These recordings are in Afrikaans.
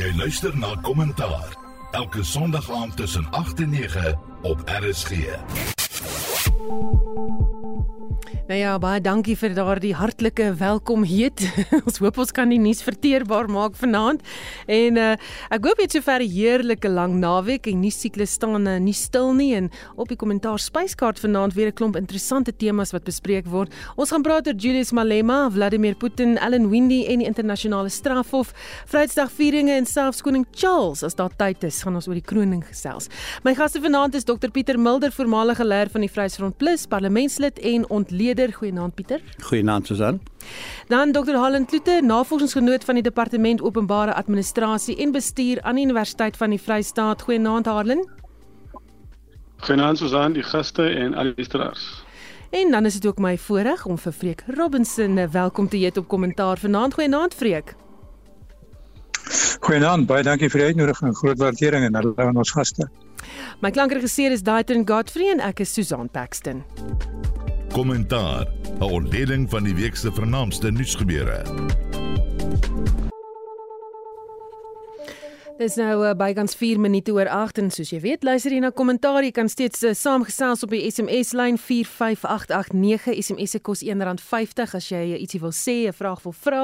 Jy luister na Kommentaar elke Sondag aand tussen 8 en 9 op RSG. Nou ja, baie dankie vir daardie hartlike welkom heet. ons hoop ons kan die nuus verteerbaar maak vanaand. En uh, ek hoop jy het sover 'n heerlike lang naweek en nuus siklus staan uh, nie stil nie en op die kommentaar spyskaart vanaand weer 'n klomp interessante temas wat bespreek word. Ons gaan praat oor Julius Malema, Vladimir Putin, Alan Windey en die internasionale strafhof, Vryheidsdagvieringe en selfs koning Charles as daar tyd is, gaan ons oor die kroning gesels. My gaste vanaand is Dr Pieter Mulder, voormalige leier van die Vryheidsfront Plus, parlementslid en ontleder Pieter, goeienaand Pieter. Goeienaand Susan. Dan Dr. Hallen Kloete, navorsingsgenoot van die Departement Openbare Administrasie en Bestuur aan die Universiteit van die Vrystaat. Goeienaand Harlan. Goeienaand Susan, die gaste en al die luisteraars. En dan is dit ook my voorreg om vir Freek Robinson eh, welkom te heet op kommentaar vanaand. Goeienaand Freek. Goeienaand, baie dankie vir die uitnodiging en groot waardering en aan ons gaste. My klankregisseur is Daitrin Godfrey en ek is Susan Paxton. Kommentaar: 'n ontleding van die week se vernaamste nuusgebeure. Dis nou uh, bykans 4 minute oor 8 en soos jy weet, luister jy na kommentaar, jy kan steeds uh, saamgesels op die SMS lyn 45889. SMS se kos R1.50 as jy uh, ietsie wil sê, 'n vraag wil vra.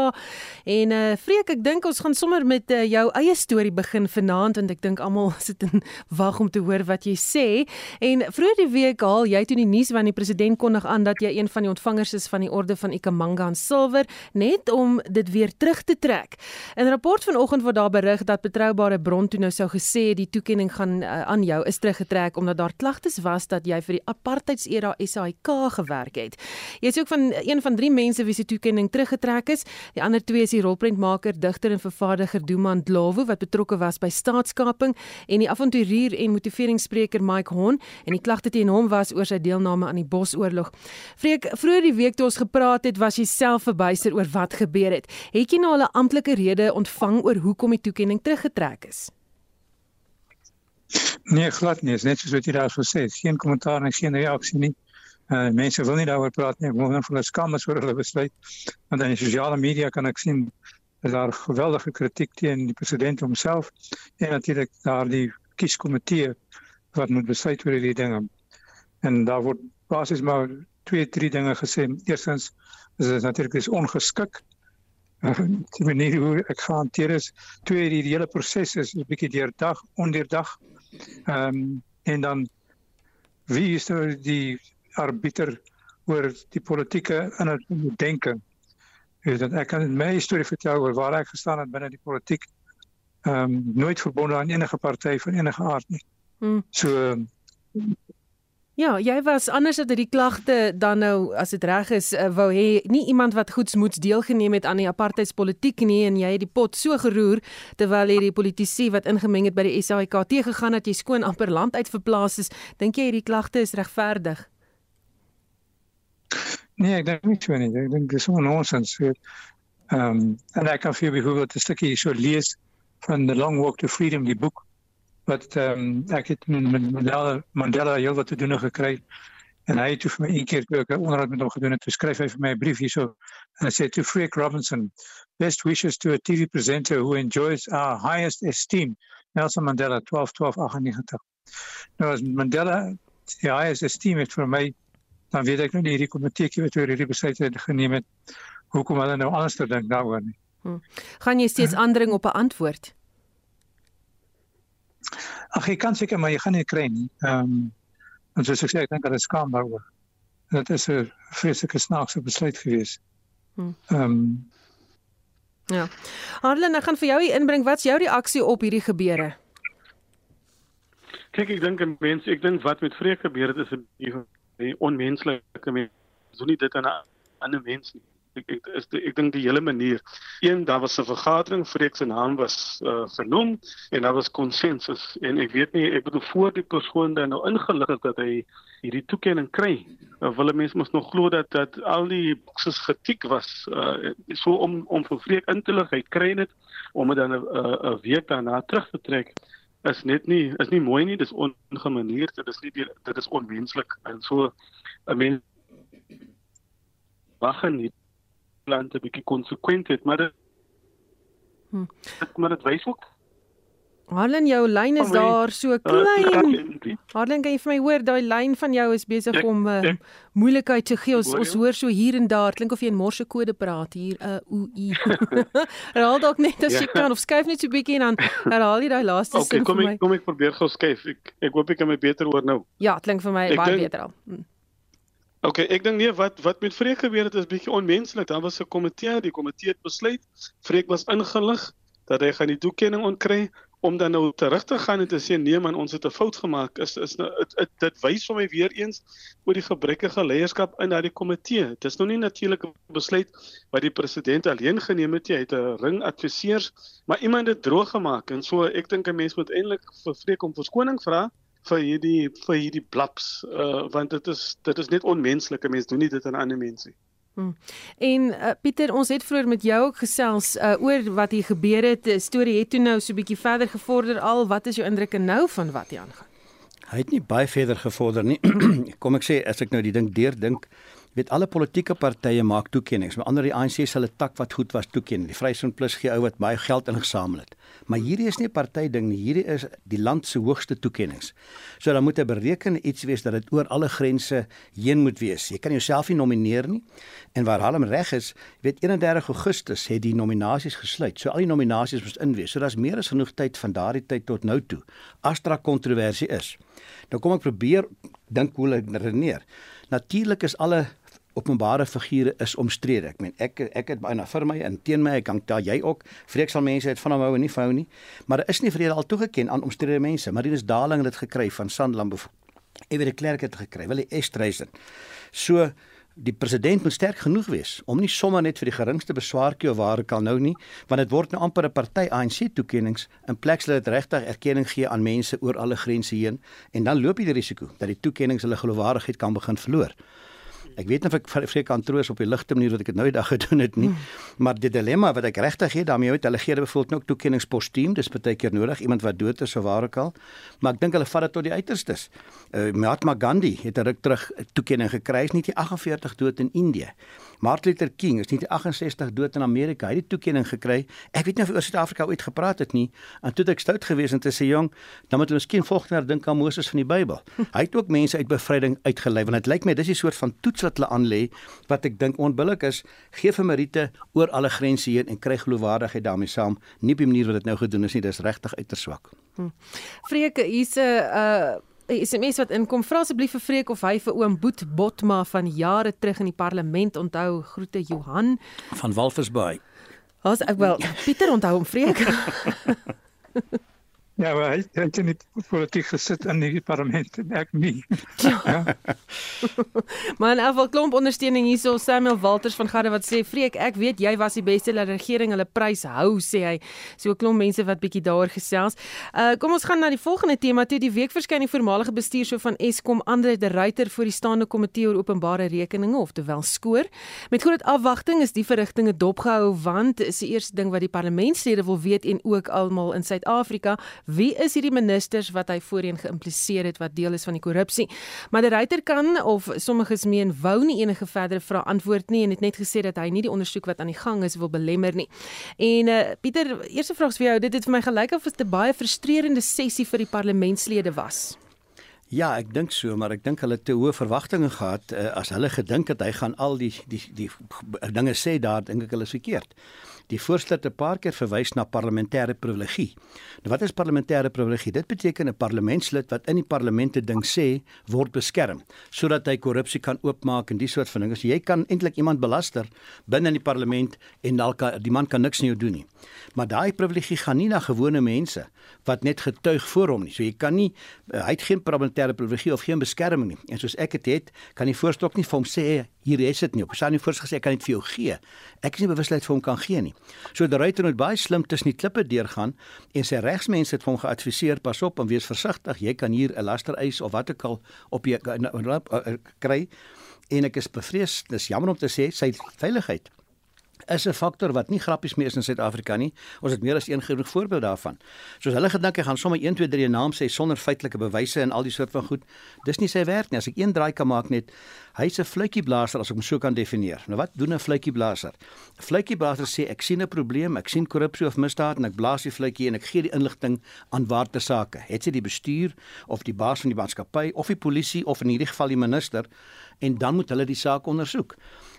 En uh Freek, ek dink ons gaan sommer met uh, jou eie storie begin vanaand want ek dink almal sit en wag om te hoor wat jy sê. En vroeër die week haal jy toe die nuus van die president kondig aan dat jy een van die ontvangers is van die orde van Ikamanga en Silver, net om dit weer terug te trek. In 'n rapport vanoggend word daar berig dat betroubaar betroubare bron toe nou sou gesê die toekenning gaan uh, aan jou is teruggetrek omdat daar klagtes was dat jy vir die apartheidsera SAIK gewerk het. Jy is ook van een van drie mense wie se toekenning teruggetrek is. Die ander twee is die rolprentmaker, digter en vervaardiger Duman Dlawo wat betrokke was by staatskaping en die avonturier en motiveringsspreker Mike Hon en die klagte teen hom was oor sy deelname aan die Bosoorlog. Vreek, vroeër die week toe ons gepraat het, was jy self verbuister oor wat gebeur het. Het jy nou al 'n amptelike rede ontvang oor hoekom die toekenning teruggetrek plek is? Nee, glad nie. Net soos wat jy daar gesê het, geen kommentaar en geen reaksie nie. Uh mense wil nie daaroor praat nie. Ek moet net vir hulle skam is oor hulle besluit. Want in die sosiale media kan ek sien dat daar geweldige kritiek teen die president homself en natuurlik daardie kieskomitee wat moet besluit oor hierdie dinge. En daar word basies maar twee, drie dinge gesê. Eerstens is dit natuurlik is ongeskik die manier hoe ek gehanteer is twee die hele proses is 'n bietjie deurdag ondeurdag ehm um, en dan wie is nou die arbiter oor die politieke in het denke is dat ek kan my storie vertel oor waar ek gestaan het binne die politiek. Ehm um, nooit verbonde aan enige party van enige aard nie. Hmm. so Ja, jy was anders as dit die klagte dan nou as dit reg is uh, wou hê nie iemand wat goedsmoeds deelgeneem het aan die apartheidspolitiek nie en jy het die pot so geroer terwyl hierdie politici wat ingemeng het by die SAIK te gegaan dat jy skoon amper land uit verplaas is. Dink jy hierdie klagte is regverdig? Nee, ek dink nie so nie. Ek dink dis onnonsens. Ehm um, en ek kan vir byvoorbeeld 'n stukkie so lees van The Long Walk to Freedom die boek wat ehm um, ek het met Mandela Mandela heel wat te doen gekry. En hy het vir my een keer ook 'n onderhoud met hom gedoen en toe skryf hy vir my 'n brief hierso. En hy sê to Freek Robinson best wishes to a TV presenter who enjoys our highest esteem Nelson Mandela 12 12 98 nou as Mandela die highest esteem het vir my dan weet ek nou nie hierdie komiteetjie wat oor hierdie besluit het geneem het hoekom hulle nou anders te dink daaroor nie. Hmm. gaan jy steeds aandring op 'n antwoord Ag jy kan seker maar jy gaan nie kry nie. Ehm um, en soos ek sê ek dink dat dit skaam daaroor. Dit is 'n vreeslike snaakse besluit gewees. Hm. Ehm um, Ja. Harlan, ek gaan vir jou hier inbring. Wat's jou reaksie op hierdie gebeure? Kyk, ek dink mense, ek dink wat met vreek gebeur het is 'n onmenslike mens. So nie dit aan 'n ander mens nie ek ek is ek dink die hele manier. Een daar was 'n vergadering vreek se naam was uh, genoem en daar was konsensus en ek weet nie ek bedoel voor die persoon dan nou ingelig het dat hy hierdie toekenning kry uh, wil mense mos nog glo dat dat al die bokses getik was uh, so om om vir vreek in te lig. Hy kry dit om dit dan 'n uh, 'n week daarna terug te trek is net nie is nie mooi nie dis ongemaneerd dit is nie dit is onmenslik. En so 'n mens wag nie land 'n bietjie konsekwent het, maar dit hm. maar dit wys ook Harlan, jou lyn is daar so Uh, klein. Harlan, kan jy vir my hoor daai lyn van jou is besig Ek- om uh, ek- moeilikheid te gee. Ons Hoor ons hoor so hier en daar klink of jy in morse kode praat hier uh o i. Herhaal dalk net as jy Ja. kan of skuif net so bietjie en dan herhaal jy daai laaste Okay, sin kom vir ek my. kom ek probeer gou skuif. Ek ek hoop ek kan my beter hoor nou. Ja, klink vir my Ek baie dink- beter al. Hm. Okay, ek dink nee wat wat met Freek gebeur het is bietjie onmenslik. Daar was 'n komitee, die komitee het besluit Freek was ingelig dat hy gaan die toekenning ontkry om dan nou terug te gaan en te sê nee man, ons het 'n fout gemaak. Is is nou dit dit, dit wys vir my weer eens oor die gebrekkige leierskap in daardie komitee. Dit is nou nie natuurlik 'n besluit wat die president alleen geneem het nie. Hy het 'n ring adviseurs, maar iemand het droog gemaak en so ek dink 'n mens moet eintlik vir Freek om verskoning vra vir hierdie vir hierdie blaps uh, want dit is dit is net onmenslik. Mense doen nie dit aan ander mense nie. En uh, Pieter, ons het vroeër met jou ook gesels uh, oor wat hier gebeur het. Die storie het toe nou so 'n bietjie verder gevorder al. Wat is jou indrukke nou van wat hier aangaan? Hy het nie baie verder gevorder nie. Kom ek sê as ek nou die ding deurdink, weet alle politieke partye maak toekennings. Maar ander die ANC se hulle tak wat goed was toeken. Die Vryheidsfront Plus gee ou wat baie geld ingesamel het. Maar hierdie is nie 'n party ding nie. Hierdie is die land se hoogste toekennings. So dan moet 'n berekende iets wees dat dit oor alle grense heen moet wees. Jy kan jouself nie nomineer nie. En waar Halm reg is, weet 31 Augustus het die nominasies gesluit. So al die nominasies moes inwees. So daar's meer as genoeg tyd van daardie tyd tot nou toe. As daar kontroversie is. Nou kom ek probeer dink hoe ek redeneer. Natuurlik is alle openbare figure is omstrede. Ek meen ek ek het baie vir my en teen my, ek kan tel jy ook. Vreek sal mense het van hom hou en nie van hou nie. Maar daar is nie vrede al toegeken aan omstrede mense. Marinus Daling het dit gekry van Sanlam. Ewe de Klerk het dit gekry. Wil hy Estreisen. So die president moet sterk genoeg wees om nie sommer net vir die geringste beswaartjie of waar kan nou nie, want dit word nou amper 'n party ANC toekennings in plek dat dit regtig erkenning gee aan mense oor alle grense heen en dan loop jy die risiko dat die toekennings hulle geloofwaardigheid kan begin verloor. Ek weet nie of ek vreek kan troos op die ligte manier wat ek dit nou die dag gedoen het nie. Maar die dilemma wat ek regtig het daarmee het hulle gee byvoorbeeld ook toekennings postuum, dis baie keer nodig iemand wat dood is of waar ook al. Maar ek dink hulle vat dit tot die uiterstes. Uh, Mahatma Gandhi het ruk terug toekenning gekry, is nie die 48 dood in Indië. Martin Luther King is nie die 68 dood in Amerika. Hy het die toekenning gekry. Ek weet nie of oor Suid-Afrika ooit gepraat het nie. En toe het ek stout gewees en te sê jong, dan moet ons miskien volgende jaar dink aan Moses van die Bybel. Hy het ook mense uit bevryding uitgelei want dit lyk my dis 'n soort van toets wat hulle aanlê wat ek dink onbillik is. Gee vir Marite oor alle grense heen en kry geloofwaardigheid daarmee saam. Nie op die manier wat dit nou gedoen is nie, dis regtig uiters swak. Freke, hier's 'n uh SMS wat inkom. Vra asseblief vir Freek of hy vir oom Boet Botma van jare terug in die parlement onthou. Groete Johan. Van Walvisbaai. Ons ek wel Pieter onthou hom Freek. Ja, maar hy het in die politiek gesit in die parlement en ek nie. Ja. maar in elk klomp ondersteuning hierso Samuel Walters van Garde wat sê Freek, ek weet jy was die beste dat die regering hulle prys hou sê hy. So 'n klomp mense wat bietjie daaroor gesels. Uh kom ons gaan na die volgende tema toe. Die week verskyn die voormalige bestuurshoof van Eskom Andre de Ruyter voor die staande komitee oor openbare rekeninge of terwyl skoor. Met groot afwagting is die verrigtinge dopgehou want is die eerste ding wat die parlementslede wil weet en ook almal in Suid-Afrika Wie is hierdie ministers wat hy voorheen geïmpliseer het wat deel is van die korrupsie? Maar die ryter kan of sommiges meen wou nie enige verdere vrae antwoord nie en het net gesê dat hy nie die ondersoek wat aan die gang is wil belemmer nie. En uh, Pieter, eerste vraag is vir jou, dit het vir my gelyk of dit 'n baie frustrerende sessie vir die parlementslede was. Ja, ek dink so, maar ek dink hulle het te hoë verwagtinge gehad uh, as hulle gedink het hy gaan al die die, die dinge sê daar, dink ek hulle is verkeerd. Die voorstel het 'n paar keer verwys na parlementêre privilegie. Nou wat is parlementêre privilegie? Dit beteken 'n parlementslid wat in die parlement 'n ding sê, word beskerm sodat hy korrupsie kan oopmaak en die soort van dinge. So jy kan eintlik iemand belaster binne in die parlement en dalk die man kan niks aan jou doen nie. Maar daai privilegie gaan nie na gewone mense wat net getuig voor hom nie. So jy kan nie hy het geen parlementêre privilegie of geen beskerming nie. En soos ek dit het, kan die voorstel ook nie vir hom sê hier is dit nie. Op sy nie voorstel gesê ek kan dit vir jou gee. Ek is nie bewusheid vir hom kan gee nie. So die ruiter moet baie slim tussen die klippe deurgaan en sy regsmense het vir hom geadviseer pas op en wees versigtig. Jy kan hier 'n laster eis of wat ook al op jy kry en ek is bevrees. Dis jammer om te sê sy veiligheid is 'n faktor wat nie grappies meer is in Suid-Afrika nie. Ons het meer as een genoeg voorbeeld daarvan. Soos hulle gedink hy gaan sommer 1 2 3 naam sê sonder feitelike bewyse en al die soort van goed. Dis nie sy werk nie. As ek een draai kan maak net hy's 'n fluitjieblaser as ek hom so kan definieer. Nou wat doen 'n fluitjieblaser? 'n Fluitjieblaser sê ek sien 'n probleem, ek sien korrupsie of misdaad en ek blaas die fluitjie en ek gee die inligting aan waarte sake. Het sy die bestuur of die baas van die maatskappy of die polisie of in hierdie geval die minister en dan moet hulle die saak ondersoek.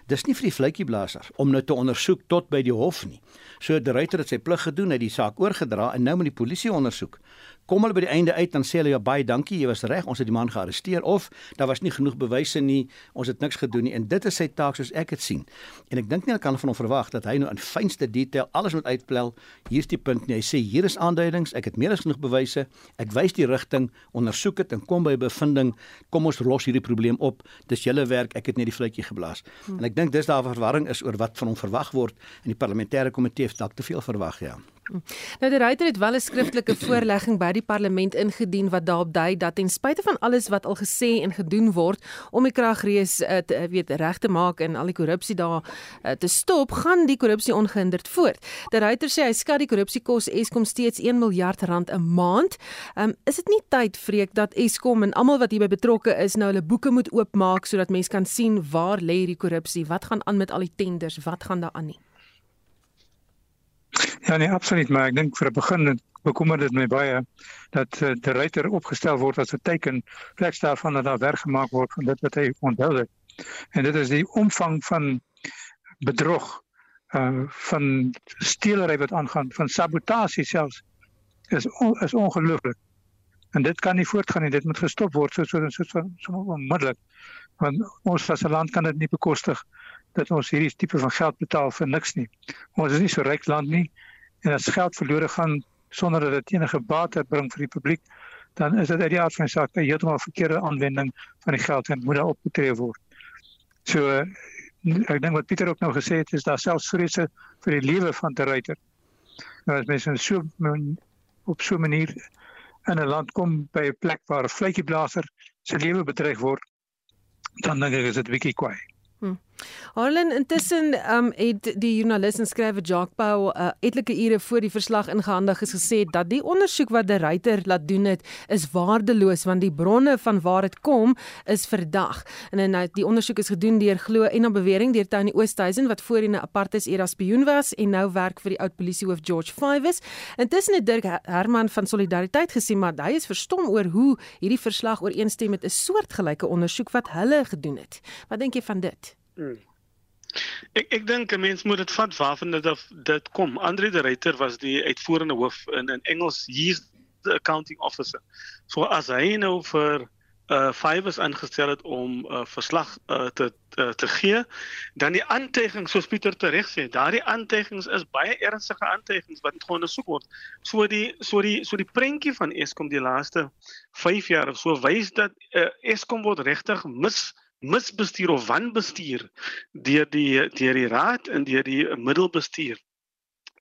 Dis nie vir die fluitjieblaser om nou te ondersoek tot by die hof nie. So die ruiter het sy plig gedoen, hy die saak oorgedra en nou moet die polisie ondersoek kom hulle by die einde uit dan sê hulle ja baie dankie jy was reg ons het die man gearresteer of daar was nie genoeg bewyse nie ons het niks gedoen nie. En dit is sy taak soos ek dit sien. En ek dink nie hulle kan van hom verwag dat hy nou in fynste detail alles moet uitplel hier's die punt nie. Hy sê hier is aanduidings ek het meer as genoeg bewyse ek wys die rigting ondersoek dit en kom by 'n bevinding. Kom ons los hierdie probleem op. Dis julle werk ek het net die fluitjie geblaas. Hmm. en ek dink dis daar verwarring is oor wat van hom verwag word en die parlementêre komitee het dalk te veel verwag ja Nou die ryter het wel 'n skriftelike voorlegging by die parlement ingedien wat daarop dui dat ten spyte van alles wat al gesê en gedoen word om die kragrees uh, te weet reg te maak en al die korrupsie daar uh, te stop, gaan die korrupsie ongehinderd voort. Die ryter sê hy skat die korrupsie kos Eskom steeds 1 miljard rand 'n maand. Um, is dit nie tyd vreek dat Eskom en almal wat hierby betrokke is nou hulle boeke moet oopmaak sodat mense kan sien waar lê hierdie korrupsie? Wat gaan aan met al die tenders? Wat gaan daar aan nie? Ja nee, absoluut, maar ek dink vir 'n begin bekommer dit my baie dat uh, die ryter opgestel word as 'n teken plek daarvan dat daar werk gemaak word van dit wat hy onthou het. En dit is die omvang van bedrog uh van steelery wat aangaan, van sabotasie selfs is on, is ongelooflik. En dit kan nie voortgaan nie, dit moet gestop word so so so, so, so onmiddellik. Want ons as 'n land kan dit nie bekostig dat ons hierdie tipe van geld betaal vir niks nie. Ons is nie so ryk land nie en as geld verlore gaan sonder dat dit enige baat bring vir die publiek, dan is dit uit die aard van die saak 'n heeltemal verkeerde aanwending van die geld en moet daar opgetree word. So ek dink wat Pieter ook nou gesê het is daar selfs vrese vir die lewe van die ruiter. Nou as mense so op so 'n manier in 'n land kom by 'n plek waar 'n vletjieblaser se lewe bedreig word, dan dink ek is dit bietjie kwaai. Hm. Harlan intussen um, het die joernalis en skrywer Jacques Pau uh, etlike ure voor die verslag ingehandig is gesê dat die ondersoek wat die ruiter laat doen het is waardeloos want die bronne van waar dit kom is verdag. En en die ondersoek is gedoen deur glo en na bewering deur Tony Oosthuizen wat voorheen 'n apartheid era spioen was en nou werk vir die oud polisiehoof George Fives. Intussen het Dirk Herman van Solidariteit gesê maar hy is verstom oor hoe hierdie verslag ooreenstem met 'n soortgelyke ondersoek wat hulle gedoen het. Wat dink jy van dit? Hmm. Ek ek dink 'n mens moet dit vat waarvan dit dit kom. Andre de Ruyter was die uitvoerende hoof in in Engels hier's the accounting officer. So as hy nou vir uh Fivers aangestel het om 'n uh, verslag uh, te uh, te gee, dan die aantuigings soos Pieter tereg sê, daardie aantuigings is baie ernstige aantuigings wat ondersoek word. So die so die so die prentjie van Eskom die laaste 5 jaar of so wys dat uh, Eskom word regtig mis misbestuur of wanbestuur deur die deur die raad en deur die middelbestuur.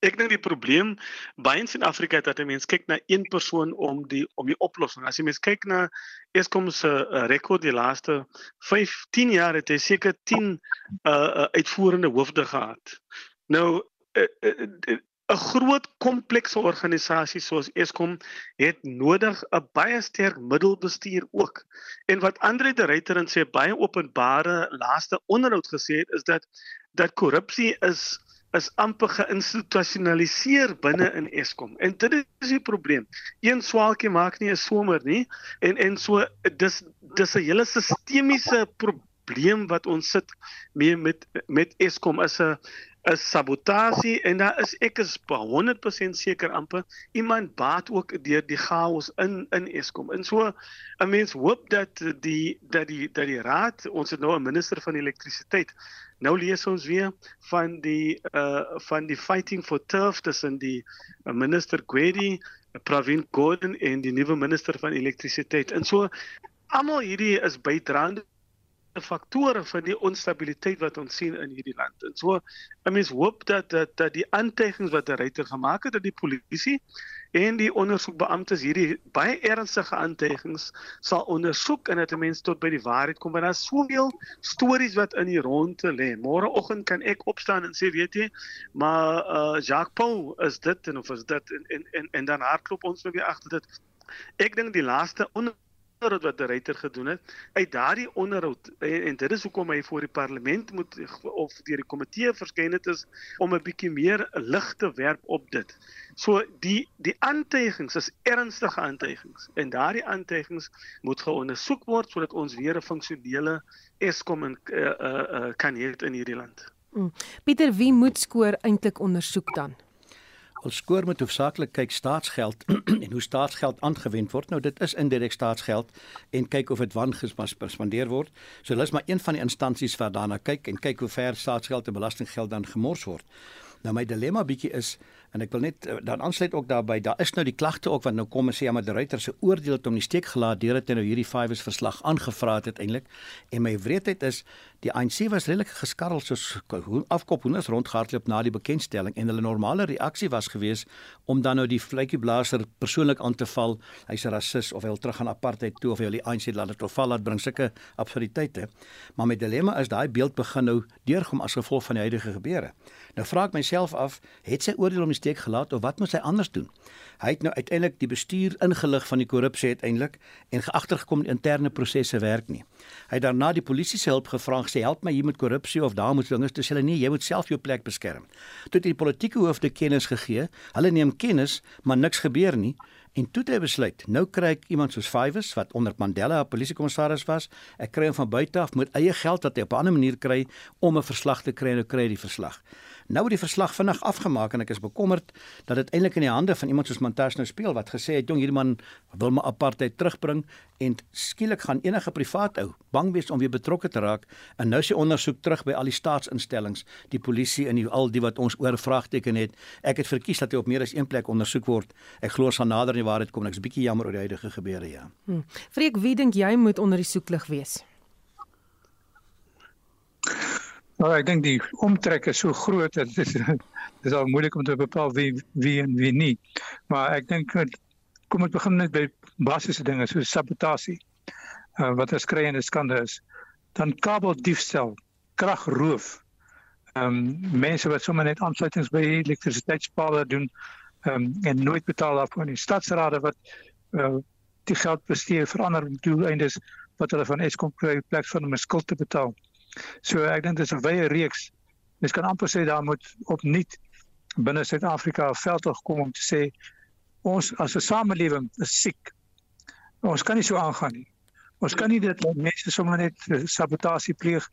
Ek dink die probleem baie in Suid-Afrika dat mense kyk na een persoon om die om die oplossing. As jy mens kyk na Eskom se uh, rekord die laaste 15 jaar het hy seker 10 uh, uh, uitvoerende hoofde gehad. Nou uh, uh, 'n groot komplekse organisasie soos Eskom het nodig 'n baie sterk middelbestuur ook. En wat Andre de Ruyter in sy baie openbare laaste onderhoud gesê het is dat dat korrupsie is is amper geïnstitusionaliseer binne in Eskom. En dit is die probleem. Een swaalkie maak nie 'n somer nie en en so dis dis 'n hele sistemiese probleem wat ons sit mee met met Eskom is 'n is sabotasie en daar is ek is 100% seker amper iemand baat ook deur die chaos in in Eskom. En so 'n mens hoop dat die dat die dat die raad ons het nou 'n minister van elektrisiteit. Nou lees ons weer van die uh van die fighting for turf tussen die uh, minister Gwedi, Pravin Gordhan en die nuwe minister van elektrisiteit. En so almal hierdie is bydraende faktore vir die onstabiliteit wat ons sien in hierdie land. En so 'n mens hoop dat dat dat die aantuigings wat die ryter gemaak het dat die polisie en die ondersoekbeamptes hierdie baie ernstige aantuigings sal ondersoek en dat 'n mens tot by die waarheid kom want daar's soveel stories wat in die ronde lê. Môreoggend kan ek opstaan en sê weet jy, maar uh Jacques Paul is dit en of is dit en en en, en dan hardloop ons weer agter dit. Ek dink die laaste onder onderhoud wat die ryter gedoen het uit daardie onderhoud en, en dit is hoekom hy voor die parlement moet of deur die komitee verskyn het is om 'n bietjie meer lig te werp op dit. So die die aantuigings is ernstige aantuigings en daardie aantuigings moet geondersoek word sodat ons weer 'n funksionele Eskom en uh, uh, uh, kan hê in hierdie land. Mm. Pieter, wie moet skoor eintlik ondersoek dan? Ons skoor moet hoofsaaklik kyk staatsgeld en hoe staatsgeld aangewend word. Nou dit is indirek staatsgeld en kyk of dit wangespandeer word. So hulle is maar een van die instansies wat daarna kyk en kyk hoe ver staatsgeld en belastinggeld dan gemors word. Nou my dilemma bietjie is en ek wil net eh, dan aansluit ook daarbey daar is nou die klagte ook wat nou kom en sê ja maar die ruiter se oordeel het om die steek gelaat deur dit nou hierdie Fivers verslag aangevra het eintlik en my wreedheid is die ANC was redelik geskarrel soos afkop hoenders rondgehardloop na die bekendstelling en hulle normale reaksie was gewees om dan nou die vletjie blaser persoonlik aan te val hy's 'n rasis of hy wil terug aan apartheid toe of hy wil die ANC laat dit val laat bring sulke absurditeite maar my dilemma is daai beeld begin nou deurkom as gevolg van die huidige gebeure nou vra ek myself af het sy oordeel om die steek gelaat of wat moet hy anders doen? Hy het nou uiteindelik die bestuur ingelig van die korrupsie uiteindelik en geagtergekom interne prosesse werk nie. Hy het daarna die polisie se hulp gevra gesê help my hier met korrupsie of daar moet dinge tussen hulle nie, jy moet self jou plek beskerm. Toe het die politieke hoofde kennis gegee. Hulle neem kennis, maar niks gebeur nie. En toe het hy besluit, nou kry ek iemand soos Fivers wat onder Mandela 'n polisiekommissaris was. Ek kry hom van buite af met eie geld wat hy op 'n ander manier kry om 'n verslag te kry en nou kry hy die verslag. Nou het die verslag vinnig afgemaak en ek is bekommerd dat dit eintlik in die hande van iemand soos Montashe nou speel wat gesê het jong hierdie man wil my apartheid terugbring en skielik gaan enige privaat ou bang wees om weer betrokke te raak en nou sê ondersoek terug by al die staatsinstellings die polisie en die, al die wat ons oor vraagteken het. Ek het verkies dat hy op meer as een plek ondersoek word. Ek glo ons gaan nader in die waarheid kom ek's bietjie jammer oor die huidige gebeure ja. Hmm. Freek wie dink jy moet onder die soeklig wees Nou ek dink die omtrek is so groot dat dit is dis al moeilik om te bepaal wie wie en wie nie. Maar ek dink kom ons begin net by basiese dinge soos sabotasie. Uh, wat 'n skreiende skande is. Dan kabeldiefstal, kragroof. Ehm um, mense wat sommer net aansluitings by elektrisiteitspale doen ehm um, en nooit betaal daarvoor nie. Stadsrade wat uh, die geld bestee vir ander doeleindes wat hulle van Eskom kry plek van om skuld te betaal. So ek dink dit is 'n wye reeks. Mens kan amper sê daar moet opnuut binne Suid-Afrika 'n veldtog kom om te sê ons as 'n samelewing is siek. Ons kan nie so aangaan nie. Ons kan nie dit laat mense sommer net sabotasie pleeg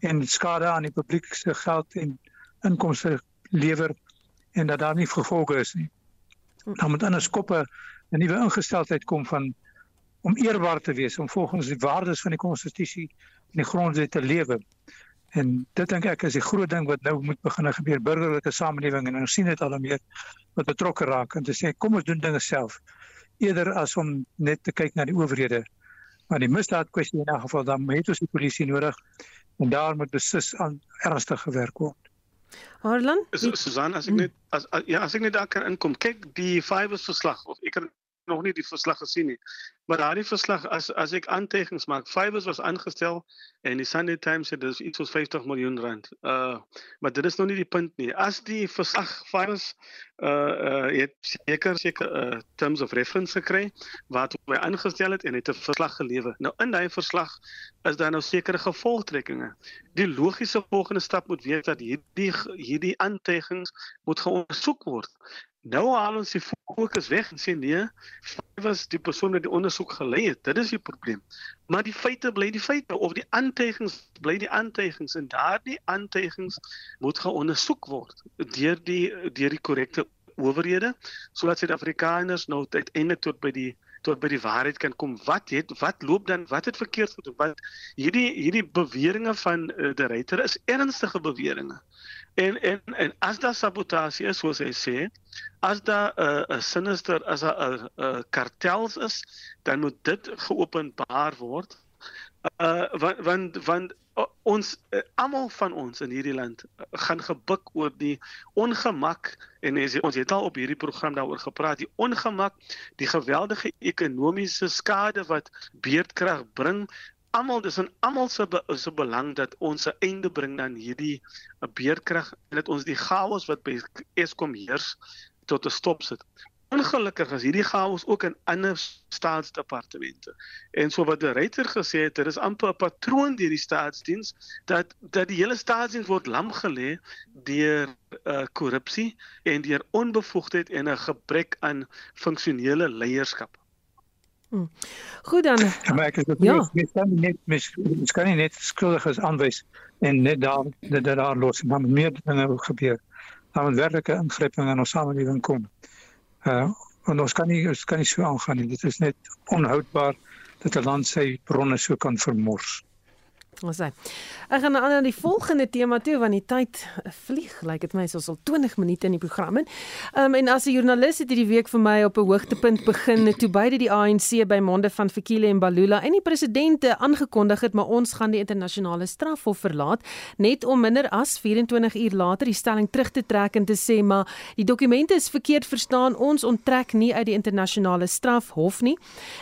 en skade aan die publiek se geld en inkomste lewer en dat daar nie gevolge is nie. Dan moet anders koppe 'n nuwe ingesteldheid kom van om eerbaar te wees, om volgens die waardes van die konstitusie en die grondwet te lewe. En dit dink ek is die groot ding wat nou moet begin gebeur burgerlike samelewing en ons sien dit al meer wat betrokke raak en te sê kom ons doen dinge self eerder as om net te kyk na die owerhede. Maar die misdaad kwessie in 'n geval dan moet ons die polisie nodig en daar moet beslis aan ernstig gewerk word. Harlan, Susan, as ek net as, as ja, as ek net daar kan inkom, kyk die Fivers verslag of ek het nog nie die verslag gesien nie. Maar daardie verslag as as ek aantekenings maak, Fivers was aangestel en die Sunday Times sê dis iets soos 50 miljoen rand. Uh maar dit is nog nie die punt nie. As die verslag Fivers uh uh het seker seker uh terms of reference gekry wat hy aangestel het en het 'n verslag gelewer. Nou in daai verslag is daar nou sekere gevolgtrekkinge. Die logiese volgende stap moet wees dat hierdie hierdie aantekenings moet geondersoek word. Nou haal ons die fokus weg en sê nee, was die persoon wat die ondersoek gelei het. Dit is die probleem. Maar die feite bly die feite of die aantuigings bly die aantuigings en daardie aantuigings moet geondersoek word deur die deur die korrekte owerhede sodat Suid-Afrikaners nou uiteindelik tot by die tot by die waarheid kan kom. Wat het wat loop dan wat het verkeerd gedoen? Wat hierdie hierdie beweringe van uh, die ryter is ernstige beweringe. En en en as daar sabotasie is soos hy sê, as daar 'n uh, 'n sinister as 'n 'n kartels is, dan moet dit geopenbaar word. Uh want want want uh, ons uh, almal van ons in hierdie land uh, gaan gebuk oor die ongemak en as, ons het al op hierdie program daaroor gepraat die ongemak die geweldige ekonomiese skade wat beerdkrag bring almal dis in almal se be, se belang dat ons 'n einde bring aan hierdie uh, beerdkrag en dat ons die chaos wat by Eskom heers tot 'n stop sit Ongelukkig is hierdie chaos ook in ander staatsdepartemente. En so wat die reiter gesê het, dit is amper 'n patroon deur die staatsdiens dat dat die hele staatsdiens word lam gelê deur uh, korrupsie en deur onbevoegdheid en 'n gebrek aan funksionele leierskap. Hmm. Goed dan. Ja, maar ek is ook ja. nie kan net mis kan nie net skuldiges aanwys en net daar dat daar los maar meer dinge gebeur. Daar moet werklike ingryping in ons samelewing kom. Uh want ons kan nie ons kan nie so aangaan nie. Dit is net onhoudbaar dat 'n land sy bronne so kan vermors. Ons sê. Ek gaan nou aan die volgende tema toe want die tyd vlieg. Lyk like dit my soos al 20 minute in die program in. Um en as 'n joernalis het hierdie week vir my op 'n hoogtepunt begin toe beide die ANC by monde van Fikile en Balula en die presidente aangekondig het maar ons gaan die internasionale strafhof verlaat net om minder as 24 uur later die stelling terug te trek en te sê maar die dokumente is verkeerd verstaan. Ons onttrek nie uit die internasionale strafhof nie.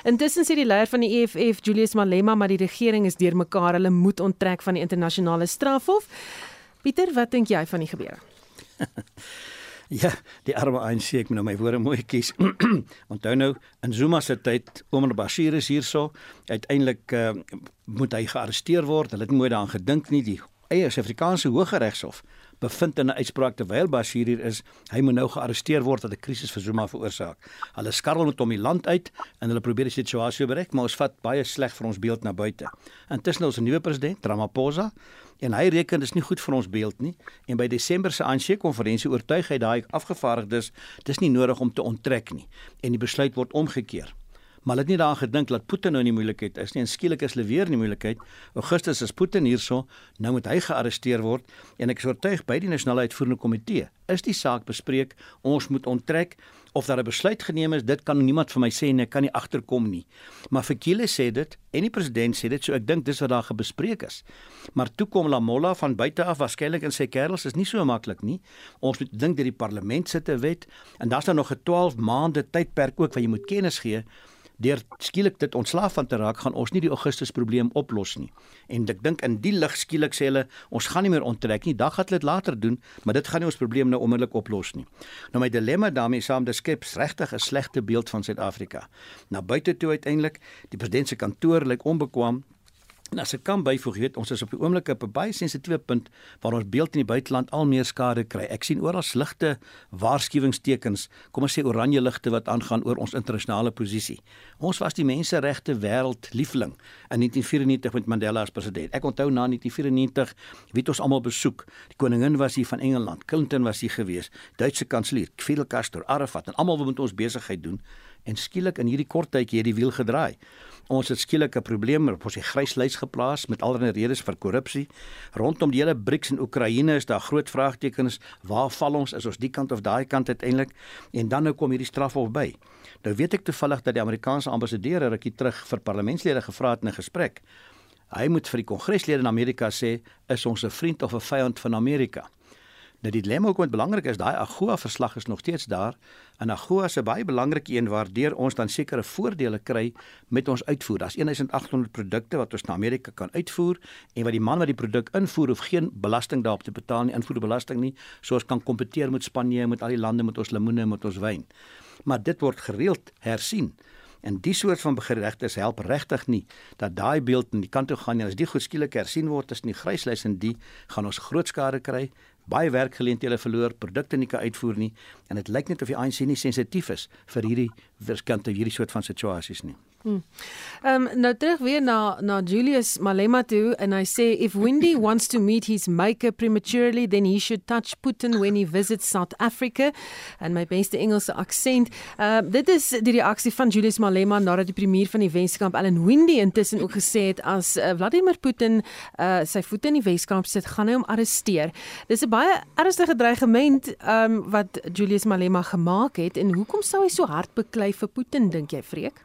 Intussen sê die leier van die EFF Julius Malema maar die regering is deurmekaar. Hulle moet onttrek van die internasionale strafhof. Pieter, wat dink jy van die gebeure? ja, die arme ANC ek moet nou my woorde mooi kies. Onthou nou in Zuma se tyd, Omar Bashir is hierso, uiteindelik uh, moet hy gearresteer word. Hulle het mooi daaraan gedink nie die eie Suid-Afrikaanse Hooggeregshof bevind in 'n uitspraak terwyl Bashir hier is, hy moet nou gearresteer word dat 'n krisis vir Zuma veroorsaak. Hulle skarrel met hom die land uit en hulle probeer die situasie bereik, maar ons vat baie sleg vir ons beeld na buite. Intussen ons nuwe president, Ramaphosa, en hy reken dis nie goed vir ons beeld nie en by Desember se ANC konferensie oortuig hy daai afgevaardigdes dis nie nodig om te onttrek nie en die besluit word omgekeer maar hulle het nie daaraan gedink dat Putin nou in die moeilikheid is nie. En skielik is hulle weer in die moeilikheid. Augustus is Putin hierso, nou moet hy gearresteer word en ek is oortuig by die nasionale uitvoerende komitee is die saak bespreek. Ons moet onttrek of daar 'n besluit geneem is. Dit kan niemand vir my sê en ek kan nie agterkom nie. Maar Fikile sê dit en die president sê dit, so ek dink dis wat daar gebespreek is. Maar toe kom Lamola van buite af waarskynlik en sê kerels is nie so maklik nie. Ons moet dink dat die parlement sit 'n wet en daar's nou nog 'n 12 maande tydperk ook wat jy moet kennis gee deur skielik dit ontslaaf van te raak gaan ons nie die Augustus probleem oplos nie. En ek dink in die lig skielik sê hulle ons gaan nie meer onttrek nie. Dag gaan dit later doen, maar dit gaan nie ons probleem nou onmiddellik oplos nie. Nou my dilemma daarmee saam dis skep regtig 'n slegte beeld van Suid-Afrika. Na buite toe uiteindelik, die president se kantoor lyk onbekwam, En as ek kan byvoeg, weet ons is op die oomblik op 'n baie sensitiewe punt waar ons beeld in die buiteland al meer skade kry. Ek sien oral ligte waarskuwingstekens, kom ons sê oranje ligte wat aangaan oor ons internasionale posisie. Ons was die menseregte wêreld liefling in 1994 met Mandela as president. Ek onthou na 1994 weet ons almal besoek. Die koningin was hier van Engeland, Clinton was hier gewees, Duitse kanselier Fidel Castro, Arafat en almal wil met ons besigheid doen en skielik in hierdie kort tydjie het die wiel gedraai. Ons het skielik 'n probleem op ons gryslys geplaas met allerlei redes vir korrupsie. Rondom die hele BRICS en Oekraïne is daar groot vraagtekens. Waar val ons? Is ons die kant of daai kant uiteindelik? En dan nou kom hierdie strafhof by. Nou weet ek toevallig dat die Amerikaanse ambassadeur rukkie terug vir parlementslede gevra het in 'n gesprek. Hy moet vir die kongreslede in Amerika sê, is ons 'n vriend of 'n vyand van Amerika? Nou die dilemma ook wat belangrik is, daai AGOA verslag is nog steeds daar. En AGOA is 'n baie belangrike een waardeur ons dan sekere voordele kry met ons uitvoer. Daar's 1800 produkte wat ons na Amerika kan uitvoer en wat die man wat die produk invoer hoef geen belasting daarop te betaal nie, invoerbelasting nie, soos kan kompeteer met Spanje, met al die lande met ons lemoene en met ons wyn. Maar dit word gereeld hersien. En die soort van geregtes help regtig nie dat daai beeld in die kant toe gaan en as die goed skielik hersien word tussen die gryslys en die gaan ons groot skade kry baie werkgeleenthede verloor, produkte nie kan uitvoer nie en dit lyk net of die ANC nie sensitief is vir hierdie verskante hierdie soort van situasies nie. Hmm. Ehm um, nou terug weer na na Julius Malema toe en hy sê if Windy wants to meet his maker prematurely then he should touch Putin when he visits South Africa and my beste Engelse aksent. Ehm uh, dit is die reaksie van Julius Malema nadat die premier van die Weskamp Allan Windy intussen ook gesê het as uh, Vladimir Putin uh, sy voete in die Weskamp sit, gaan hy hom arresteer. Dis 'n baie ernstige dreigement ehm um, wat Julius Malema gemaak het en hoekom sou hy so hard beklei vir Putin dink jy, Freek?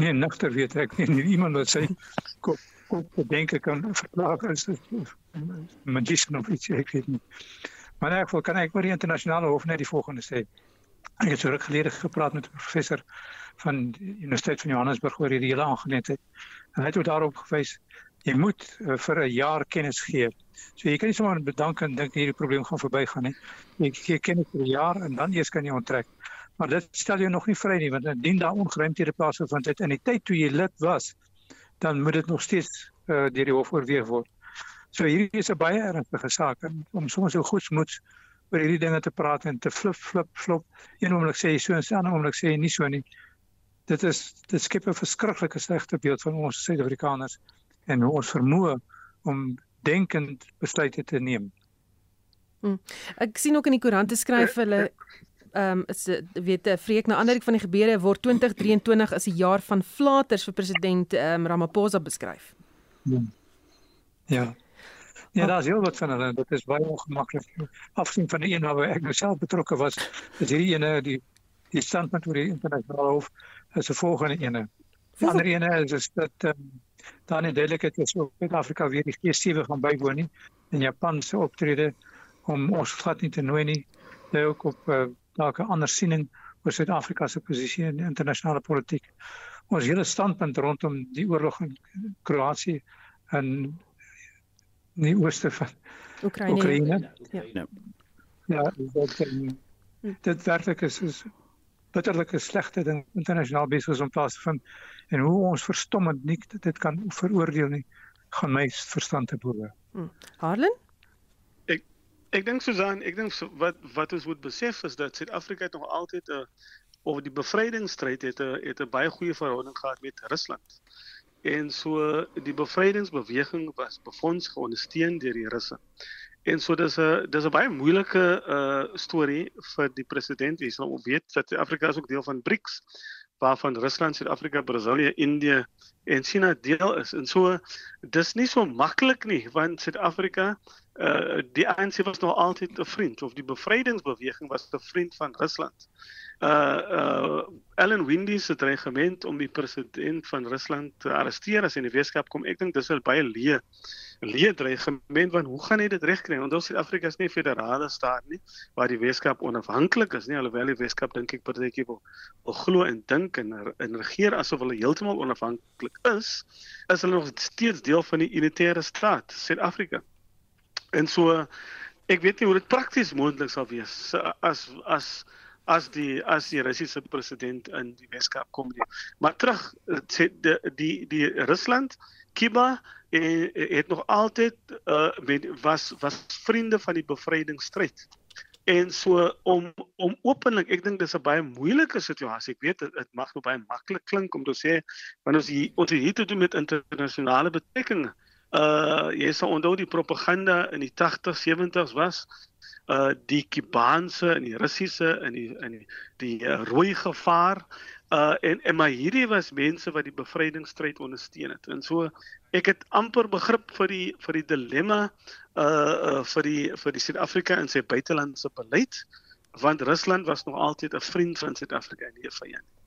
Nee, nugter weet ek nie, nie iemand wat sy kop kop dink kan verklaar is magician of iets ek weet nie. Maar in elk geval kan ek oor die internasionale hof net die volgende sê. Ek het ruk gelede gepraat met 'n professor van die Universiteit van Johannesburg oor hierdie hele aangeleentheid. En hy het daarop gewys jy moet uh, vir 'n jaar kennis gee. So jy kan nie sommer bedank en dink hierdie probleem gaan verbygaan nie. Jy gee kennis vir 'n jaar en dan eers kan jy onttrek. Maar dit stel jou nog nie vry nie want indien daar ongeruimthede plaasgevind het in die tyd toe jy lid was, dan moet dit nog steeds uh, deur die hof oorweeg word. So hierdie is 'n baie ernstige saak en om soms so goedsmoeds oor hierdie dinge te praat en te flip flip flop. Een oomblik sê jy so en 'n ander oomblik sê jy nie so nie. Dit is dit skep 'n verskriklike slegte beeld van ons Suid-Afrikaners en ons vermoë om denkend besluite te neem. Hmm. Ek sien ook in die koerante skryf hulle ehm um, is weet 'n vreek na ander van die gebeure word 2023 as 'n jaar van flaters vir president ehm um, Ramaphosa beskryf. Ja. Ja. Ja, daar is heel wat van hulle. Dit is baie ongemaklik. Afsien van die een waar ek nou self betrokke was, is hierdie ene die die standpunt oor die internasionale hof is 'n volgende ene. Die ander ene is, is dat ehm um, dan in duidelikheid is ook Suid-Afrika weer die G7 gaan bywoon nie en Japan se optrede om ons glad nie te nooi nie. Dit ook op uh, dalk 'n ander siening oor Suid-Afrika se posisie in internasionale politiek. Ons hele standpunt rondom die oorlog in Kroasie en die ooste van Oekraïne. Oekraïne. Ja. Ja, dit um, dit werklik is is bitterlike slegte ding internasionaal besig om plaas te vind en hoe ons verstommend nie dit kan veroordeel nie gaan my verstand te bowe. Hmm. Harlan? Ek dink Susan, ek dink wat wat ons moet besef is dat Suid-Afrika nog altyd 'n oor die bevrydingsstryd het 'n het 'n baie goeie verhouding gehad met Rusland. En so die bevrydingsbeweging was befonds geondersteun deur die Russe. En so dis 'n dis 'n baie moeilike uh storie vir die president. Jy sal weet dat Suid-Afrika is ook deel van BRICS waarvan Rusland, Suid-Afrika, Brasilië, Indië en China deel is. En so dis nie so maklik nie want Suid-Afrika uh die ANC was nog altyd 'n vriend of die bevrydingsbeweging was 'n vriend van Rusland. Uh uh Ellen Windy se dreigement om die president van Rusland te arresteer as hy in die wetenskap kom, ek dink dis 'n baie leë leë dreigement want hoe gaan hy dit regkry? Want ons Suid-Afrika is nie 'n federale staat nie waar die wetenskap onafhanklik is nie, alhoewel die wetenskap dink ek partytjie wil, wil glo en dink en en regeer asof hulle heeltemal onafhanklik is, is hulle nog steeds deel van die unitaire staat Suid-Afrika. En so ek weet nie hoe dit prakties moontlik sal wees as as as die as die Russiese president in die Weskaap kom nie. Maar terug die die die Rusland Kiba en het nog altyd uh met, was was vriende van die bevrydingsstryd. En so om om openlik, ek dink dis 'n baie moeilike situasie. Ek weet dit mag nou baie maklik klink om te sê wanneer ons hier ons hier te doen met internasionale betrekkinge. Uh jy sal onthou die propaganda in die 80s, 70s was uh die Kubaanse en die Russiese en die in die, die uh, rooi gevaar uh en en maar hierdie was mense wat die bevrydingsstryd ondersteun het. En so ek het amper begrip vir die vir die dilemma uh uh vir die vir die Suid-Afrika en sy buitelandse beleid want Rusland was nog altyd 'n vriend van Suid-Afrika en nie 'n vyand nie.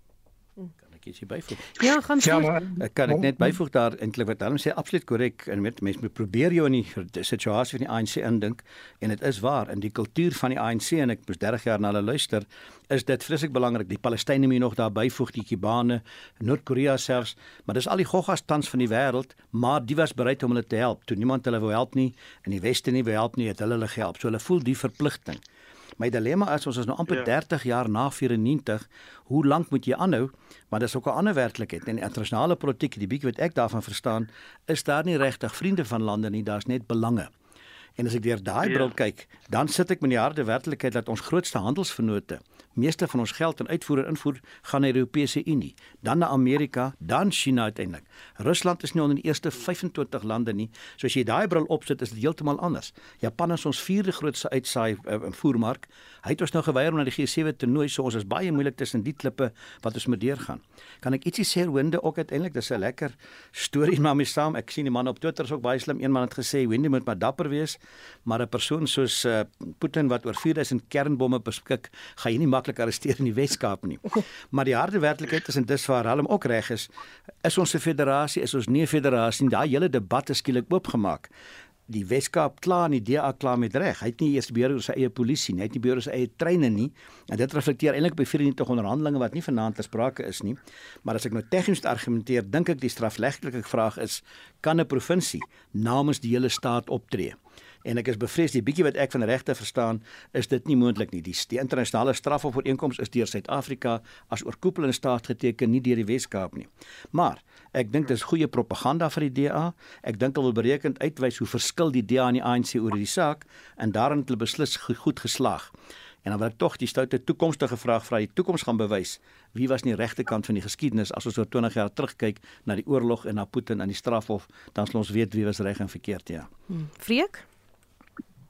Hm. Ek ietsie byvoeg? Ja, gaan so. Ja, ek kan ek net byvoeg daar eintlik wat hulle sê absoluut korrek en met mense moet probeer jou in die situasie van die ANC indink en dit is waar in die kultuur van die ANC en ek moes 30 jaar na hulle luister is dit vreeslik belangrik die Palestynë moet nog daar byvoeg die Kubane, Noord-Korea selfs, maar dis al die goggas tans van die wêreld, maar die was bereid om hulle te help. Toe niemand hulle wou help nie en die weste nie wou help nie, het hulle hulle gehelp. So hulle voel die verpligting. My dilemma is ons is nou amper ja. 30 jaar na 94. Hoe lank moet jy aanhou? Maar dis ook 'n ander werklikheid. In die internasionale politiek, die bietjie wat ek daarvan verstaan, is daar nie regtig vriende van lande nie, daar's net belange. En as ek deur daai ja. bril kyk, dan sit ek met die harde werklikheid dat ons grootste handelsvennote meeste van ons geld en uitvoer en invoer gaan na die Europese Unie, dan na Amerika, dan China uiteindelik. Rusland is nie onder die eerste 25 lande nie. So as jy daai bril opsit, is dit heeltemal anders. Japan is ons vierde grootste uitsaai uh, voermark. Hy het ons nou geweier om na die G7 te nooi, so ons is baie moeilik tussen die klippe wat ons moet deurgaan. Kan ek ietsie sê Winde ook uiteindelik, dis 'n lekker storie maar my saam. Ek sien die man op Twitter is ook baie slim. Een man het gesê Winde moet maar dapper wees maar 'n persoon soos uh, Putin wat oor 4000 kernbomme beskik, gaan jy nie maklik arresteer in die Wes-Kaap nie. Maar die harde werklikheid is en dis waar Willem ook reg is, is ons 'n federasie, is ons nie 'n federasie nie. Daai hele debat is skielik oopgemaak die Weskaap klaar en die DA klaar met reg. Hy het nie eers beheer oor sy eie polisie nie, hy het nie beheer oor sy eie treine nie. En dit reflekteer eintlik by 94 onderhandelinge wat nie vanaand ter sprake is nie. Maar as ek nou tegnies argumenteer, dink ek die strafregtelike vraag is kan 'n provinsie namens die hele staat optree? En ek is bevrees die bietjie wat ek van regte verstaan is dit nie moontlik nie die, die internasionale strafooreenkoms is deur Suid-Afrika as oorkoepelende staat geteken nie deur die Wes-Kaap nie maar ek dink dis goeie propaganda vir die DA ek dink hulle wil berekend uitwys hoe verskil die DA en die ANC oor hierdie saak en daarin het hulle beslis goed geslaag En dan wil ek tog die stoute toekomstige vraag vra, die toekoms gaan bewys wie was nie regte kant van die geskiedenis as ons oor 20 jaar terugkyk na die oorlog en na Putin en die strafhof, dan sal ons weet wie was reg en verkeerd, ja. Hmm. Vreek?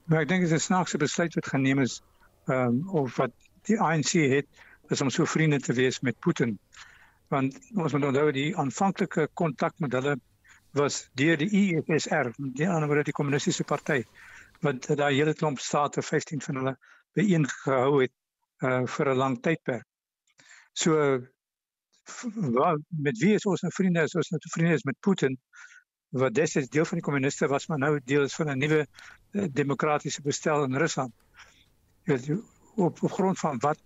Maar ek dink dit is 'n snaakse besluit wat geneem is ehm um, of wat die ANC het is om so vriende te wees met Putin. Want ons moet onthou die aanvanklike kontak met hulle was deur die EFSR, die ander word die kommunistiese party wat daai hele klomp state 15 van hulle byeen-gehou het uh vir 'n lang tydperk. So wat met wie is ons nou vriende? Is ons nou vriende is met Putin? Wat destyds deel van die kommuniste was, maar nou deel is van 'n nuwe uh, demokratiese bestel in Rusland. Weet jy op, op grond van wat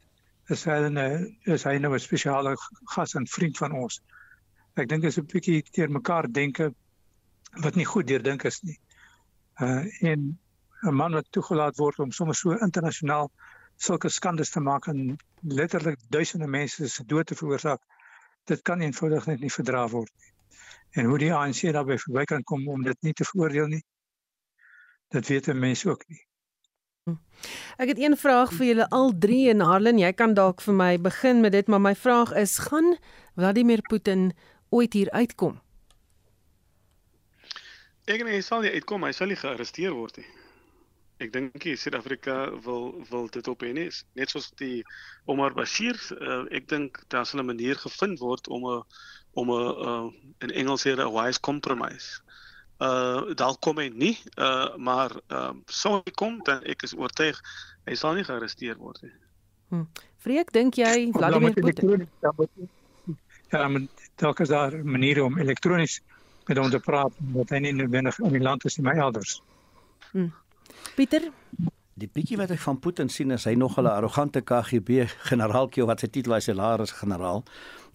is hy 'n is hy nou 'n spesiale gas en vriend van ons. Ek dink is 'n bietjie teer mekaar denke wat nie goed deurdink is nie. Uh en 'n man wat toegelaat word om sommer so internasionaal sulke skandes te maak en letterlik duisende mense se dood te veroorsaak, dit kan eenvoudig net nie verdra word nie en hoe die ANC daarbey verby kan kom om dit nie te veroordeel nie. Dit weet mense ook nie. Ek het een vraag vir julle al drie en Harlan, jy kan dalk vir my begin met dit, maar my vraag is: gaan Vladimir Putin ooit hier uitkom? Ek dink hy sal nie uitkom, hy sal nie gearresteer word nie. Ek dink die Suid-Afrika wil wil dit op en is net soos die Omar Bashir, uh, ek dink daar sal 'n manier gevind word om 'n om 'n uh, in Engels sê 'n wise compromise. Uh dalk kom hy nie, uh maar uh sou hy kom dan ek is oortuig hy sal nie gearresteer word nie. Hm. Vreek, dink jy Vladimir Putin? Ja, maar dalk is daar maniere om elektronies met hom te praat wat hy nie noodwendig in die land is nie, maar elders. Hm. Pieter Die bietjie wat ek van Putin sien is hy nog 'n arrogante KGB generaalkie wat sy titel as generaal generaal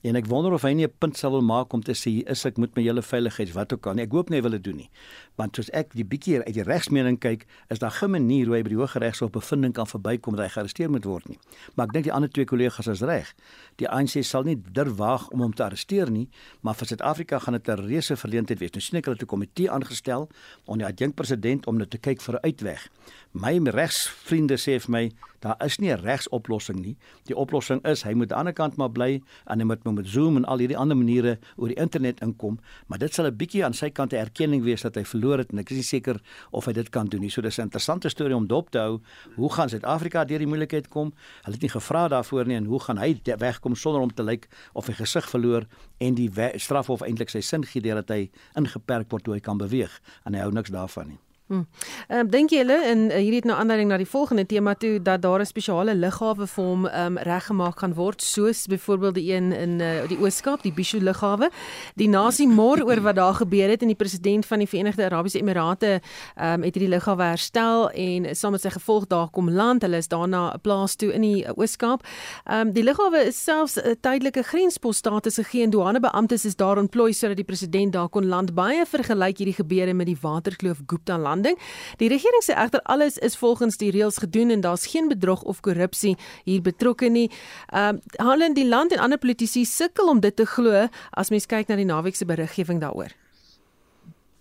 En ek wonder of hy nie 'n punt sal wil maak om te sê is ek moet my hele veiligheid wat ook al nie. Ek hoop nie hy wil dit doen nie. Want soos ek die bietjie uit die regsmening kyk, is daar geen manier hoe hy by die hoë regshof bevinding kan verbykom dat hy gearresteer moet word nie. Maar ek dink die ander twee kollegas is reg. Die ANC sal nie durf waag om hom te arresteer nie, maar vir Suid-Afrika gaan dit 'n reuse verleentheid wees. Nou sien ek hulle het 'n komitee aangestel onder die adjunkpresident om net te kyk vir 'n uitweg. My regsvriende sê vir my daar is nie 'n regsoplossing nie. Die oplossing is hy moet aan die ander kant maar bly en hy moet met Zoom en al hierdie ander maniere oor die internet inkom, maar dit sal 'n bietjie aan sy kant 'n erkenning wees dat hy verloor het en ek is nie seker of hy dit kan doen nie. So dis 'n interessante storie om dop te hou. Hoe gaan Suid-Afrika deur die moeilikheid kom? Hulle het nie gevra daarvoor nie en hoe gaan hy wegkom sonder om te lyk of hy gesig verloor en die strafhof eintlik sy sin gee deurdat hy ingeperk word hoe hy kan beweeg en hy hou niks daarvan nie. Hm. Ehm um, dink julle en uh, hierdie het nou aanleiding na die volgende tema toe dat daar 'n spesiale lughawe vir hom ehm um, reggemaak gaan word soos byvoorbeeld die een in uh, die Ooskaap, die Bishu lughawe. Die nasie mor oor wat daar gebeur het en die president van die Verenigde Arabiese Emirate ehm um, het hierdie lughawe herstel en saam met sy gevolg daar kom land. Hulle is daarna 'n plaas toe in die Ooskaap. Ehm um, die lughawe is selfs 'n tydelike grenspoststatus gegee en douanebeamptes is daar ontplooi sodat die president daar kon land. Baie vergelyk hierdie gebeure met die Waterkloof Gupta land landing. Die regering sê egter alles is volgens die reëls gedoen en daar's geen bedrog of korrupsie hier betrokke nie. Ehm uh, Holland die land en ander politici sukkel om dit te glo as mens kyk na die naweek se beriggewing daaroor.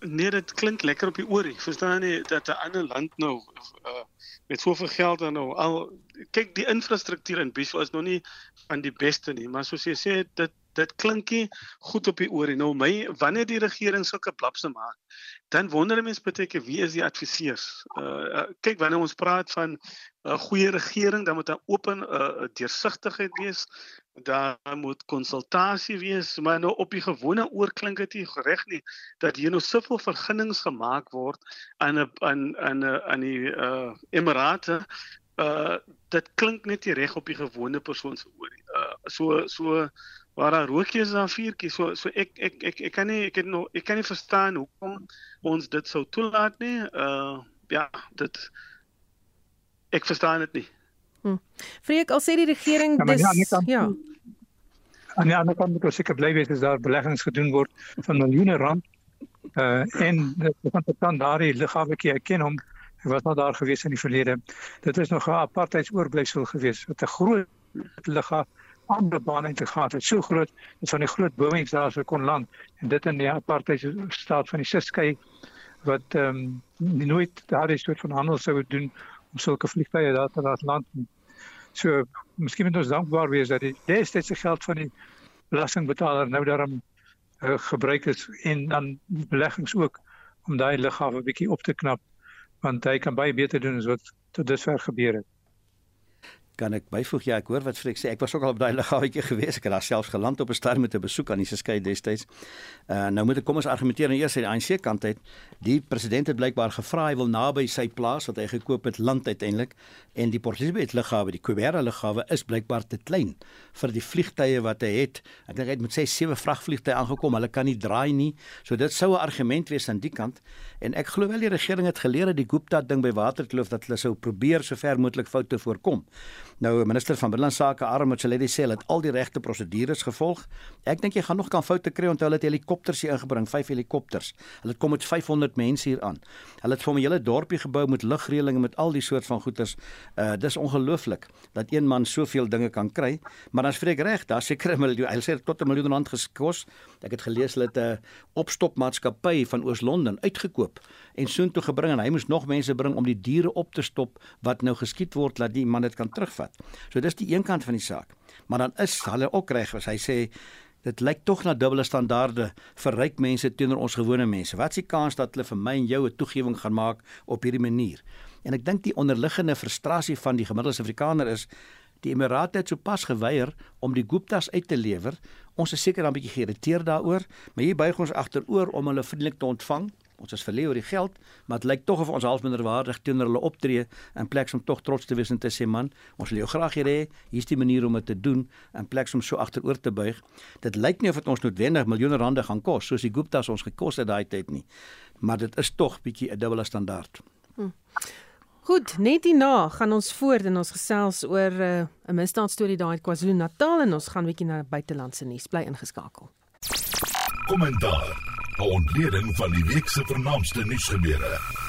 Nee, dit klink lekker op die oorie. Verstaan jy dat 'n ander land nou uh, met soveel geld dan nou al kyk die infrastruktuur in Biswa is nog nie van die beste nie, maar soos jy sê dit dit klinkie goed op die oor en nou my wanneer die regering sulke blapse maak dan wonder mense baie keer wie is die adviseurs uh, kyk wanneer ons praat van 'n uh, goeie regering dan moet daar open uh, deursigtigheid wees daar moet konsultasie wees maar nou op die gewone oor klink dit nie reg nie dat hier nou soveel vergunnings gemaak word aan 'n aan aan aan die uh, emirate uh dit klink net nie reg op die gewone persoon se oor nie. Uh so so waar daar rookies dan vuurtjies so so ek ek ek ek kan nie ek het nog ek kan nie verstaan hoekom ons dit sou toelaat nie. Uh ja, dit ek verstaan dit nie. Hm. Vreek al sê die regering ja, dis ja. ja. Aan die ander kant moet ons seker bly wees as daar beleggings gedoen word van miljoene rand. Uh en van tot dan daardie liggawetjie erken hom was nou daar gewees in die verlede. Dit is nog 'n apartheidsoorblysel gewees wat 'n groot ander bane integrasie so groot dat van die groot bouings daar sou kon land. En dit in die apartheid staat van die Siskei wat ehm um, nooit daardie soort van handel sou doen om sulke vliegtye daar te laat land. So miskien moet ons dankbaar wees dat die destydse geld van die belastingbetaler nou daarom uh, gebruik is en dan beleggings ook om daai lughawe bietjie op te knap want hy kan baie beter doen as wat tot dusver gebeur het kan ek byvoeg ja ek hoor wat Frik sê ek was ook al op daai liggaametjie gewees ek het daar selfs geland op 'n ster met 'n besoek aan die Seskei destyds. Uh nou moet ek kom ons argumenteer aan eers uit die ANC kant uit. Die president het blykbaar gevra hy wil naby sy plaas wat hy gekoop het land uiteindelik en die Port Elizabeth lughawe die Kubera lughawe is blykbaar te klein vir die vliegtye wat hy het. Ek dink hy het met sy sewe vragvliegtye aangekom. Hulle kan nie draai nie. So dit sou 'n argument wees aan die kant en ek glo wel die regering het geleer dat die Gupta ding by Waterkloof dat hulle sou probeer sover moontlik foute voorkom. Nou minister van binnelandse sake Arm Motsoaledi sê hulle het al die regte prosedures gevolg. Ek dink jy gaan nog kan foute kry onthou hulle het helikopters hier ingebring, vyf helikopters. Hulle kom met 500 mense hier aan. Hulle het vir 'n hele dorpie gebou met lugreëlinge met al die soort van goeders. Uh dis ongelooflik dat een man soveel dinge kan kry, maar dan spreek reg, daar seker 'n miljoen, hy sê tot 'n miljoen rand gekos. Ek het gelees hulle het 'n opstopmaatskappy van Oos-London uitgekoop en soontoe gebring en hy moes nog mense bring om die diere op te stop wat nou geskiet word dat die man dit kan terugvat. So dis die een kant van die saak. Maar dan is hulle ook reg as hy sê dit lyk tog na dubbele standaarde vir ryk mense teenoor ons gewone mense. Wat is die kans dat hulle vir my en jou 'n toegewing gaan maak op hierdie manier? En ek dink die onderliggende frustrasie van die gemiddelde Afrikaner is die Emirate het sopas geweier om die Guptas uit te lewer. Ons is seker dan 'n bietjie geïrriteerd daaroor, maar hier buig ons agteroor om hulle vriendelik te ontvang. Ons is verleë oor die geld, maar dit lyk tog of ons half minderwaardig teenoor hulle optree in plek om tog trots te wees en te sê man, ons wil jou graag hê, hier's die manier om dit te doen in plek om so agteroor te buig. Dit lyk nie of dit ons noodwendig miljoene rande gaan kos soos die Guptas ons gekos het daai tyd nie. Maar dit is tog bietjie 'n dubbele standaard. Hm. Goed, net hierna gaan ons voort en ons gesels oor eh, 'n uh, misdaadstorie daar in KwaZulu-Natal en ons gaan bietjie na buitelandse nuus bly ingeskakel. Kommentaar 'n ontleding van die week se vernaamste nuusgebeure.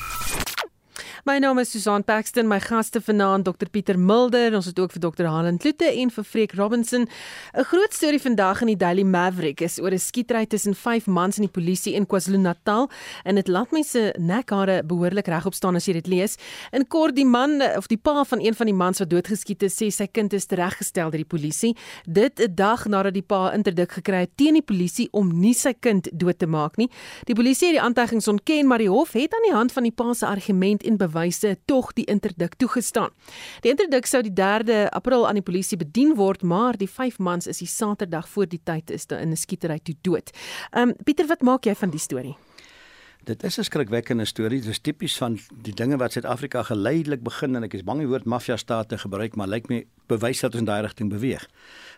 My naam is Susan Paxton, my gaste vanaand Dr Pieter Mulder, ons het ook vir Dr Helen Kloete en vir Freek Robinson. 'n Groot storie vandag in die Daily Maverick is oor 'n skietery tussen 5 mans en die polisie in KwaZulu-Natal en dit laat mense nekhare behoorlik regop staan as jy dit lees. In kort die man of die pa van een van die mans wat doodgeskiet is, sê sy kind is tereggestel deur die polisie. Dit 'n dag nadat die pa interdik gekry het teen die polisie om nie sy kind dood te maak nie. Die polisie het die aantuigings ontken, maar die hof het aan die hand van die pa se argument en bewyse tog die interdik toegestaan. Die interdik sou die 3de April aan die polisie bedien word, maar die vyf mans is die Saterdag voor die tyd is in 'n skietery toe dood. Ehm um, Pieter, wat maak jy van die storie? Dit is 'n skrikwekkende storie. Dit is tipies van die dinge wat Suid-Afrika geleidelik begin en ek is bang die woord mafia state gebruik, maar lyk my bewys dat ons in daai rigting beweeg.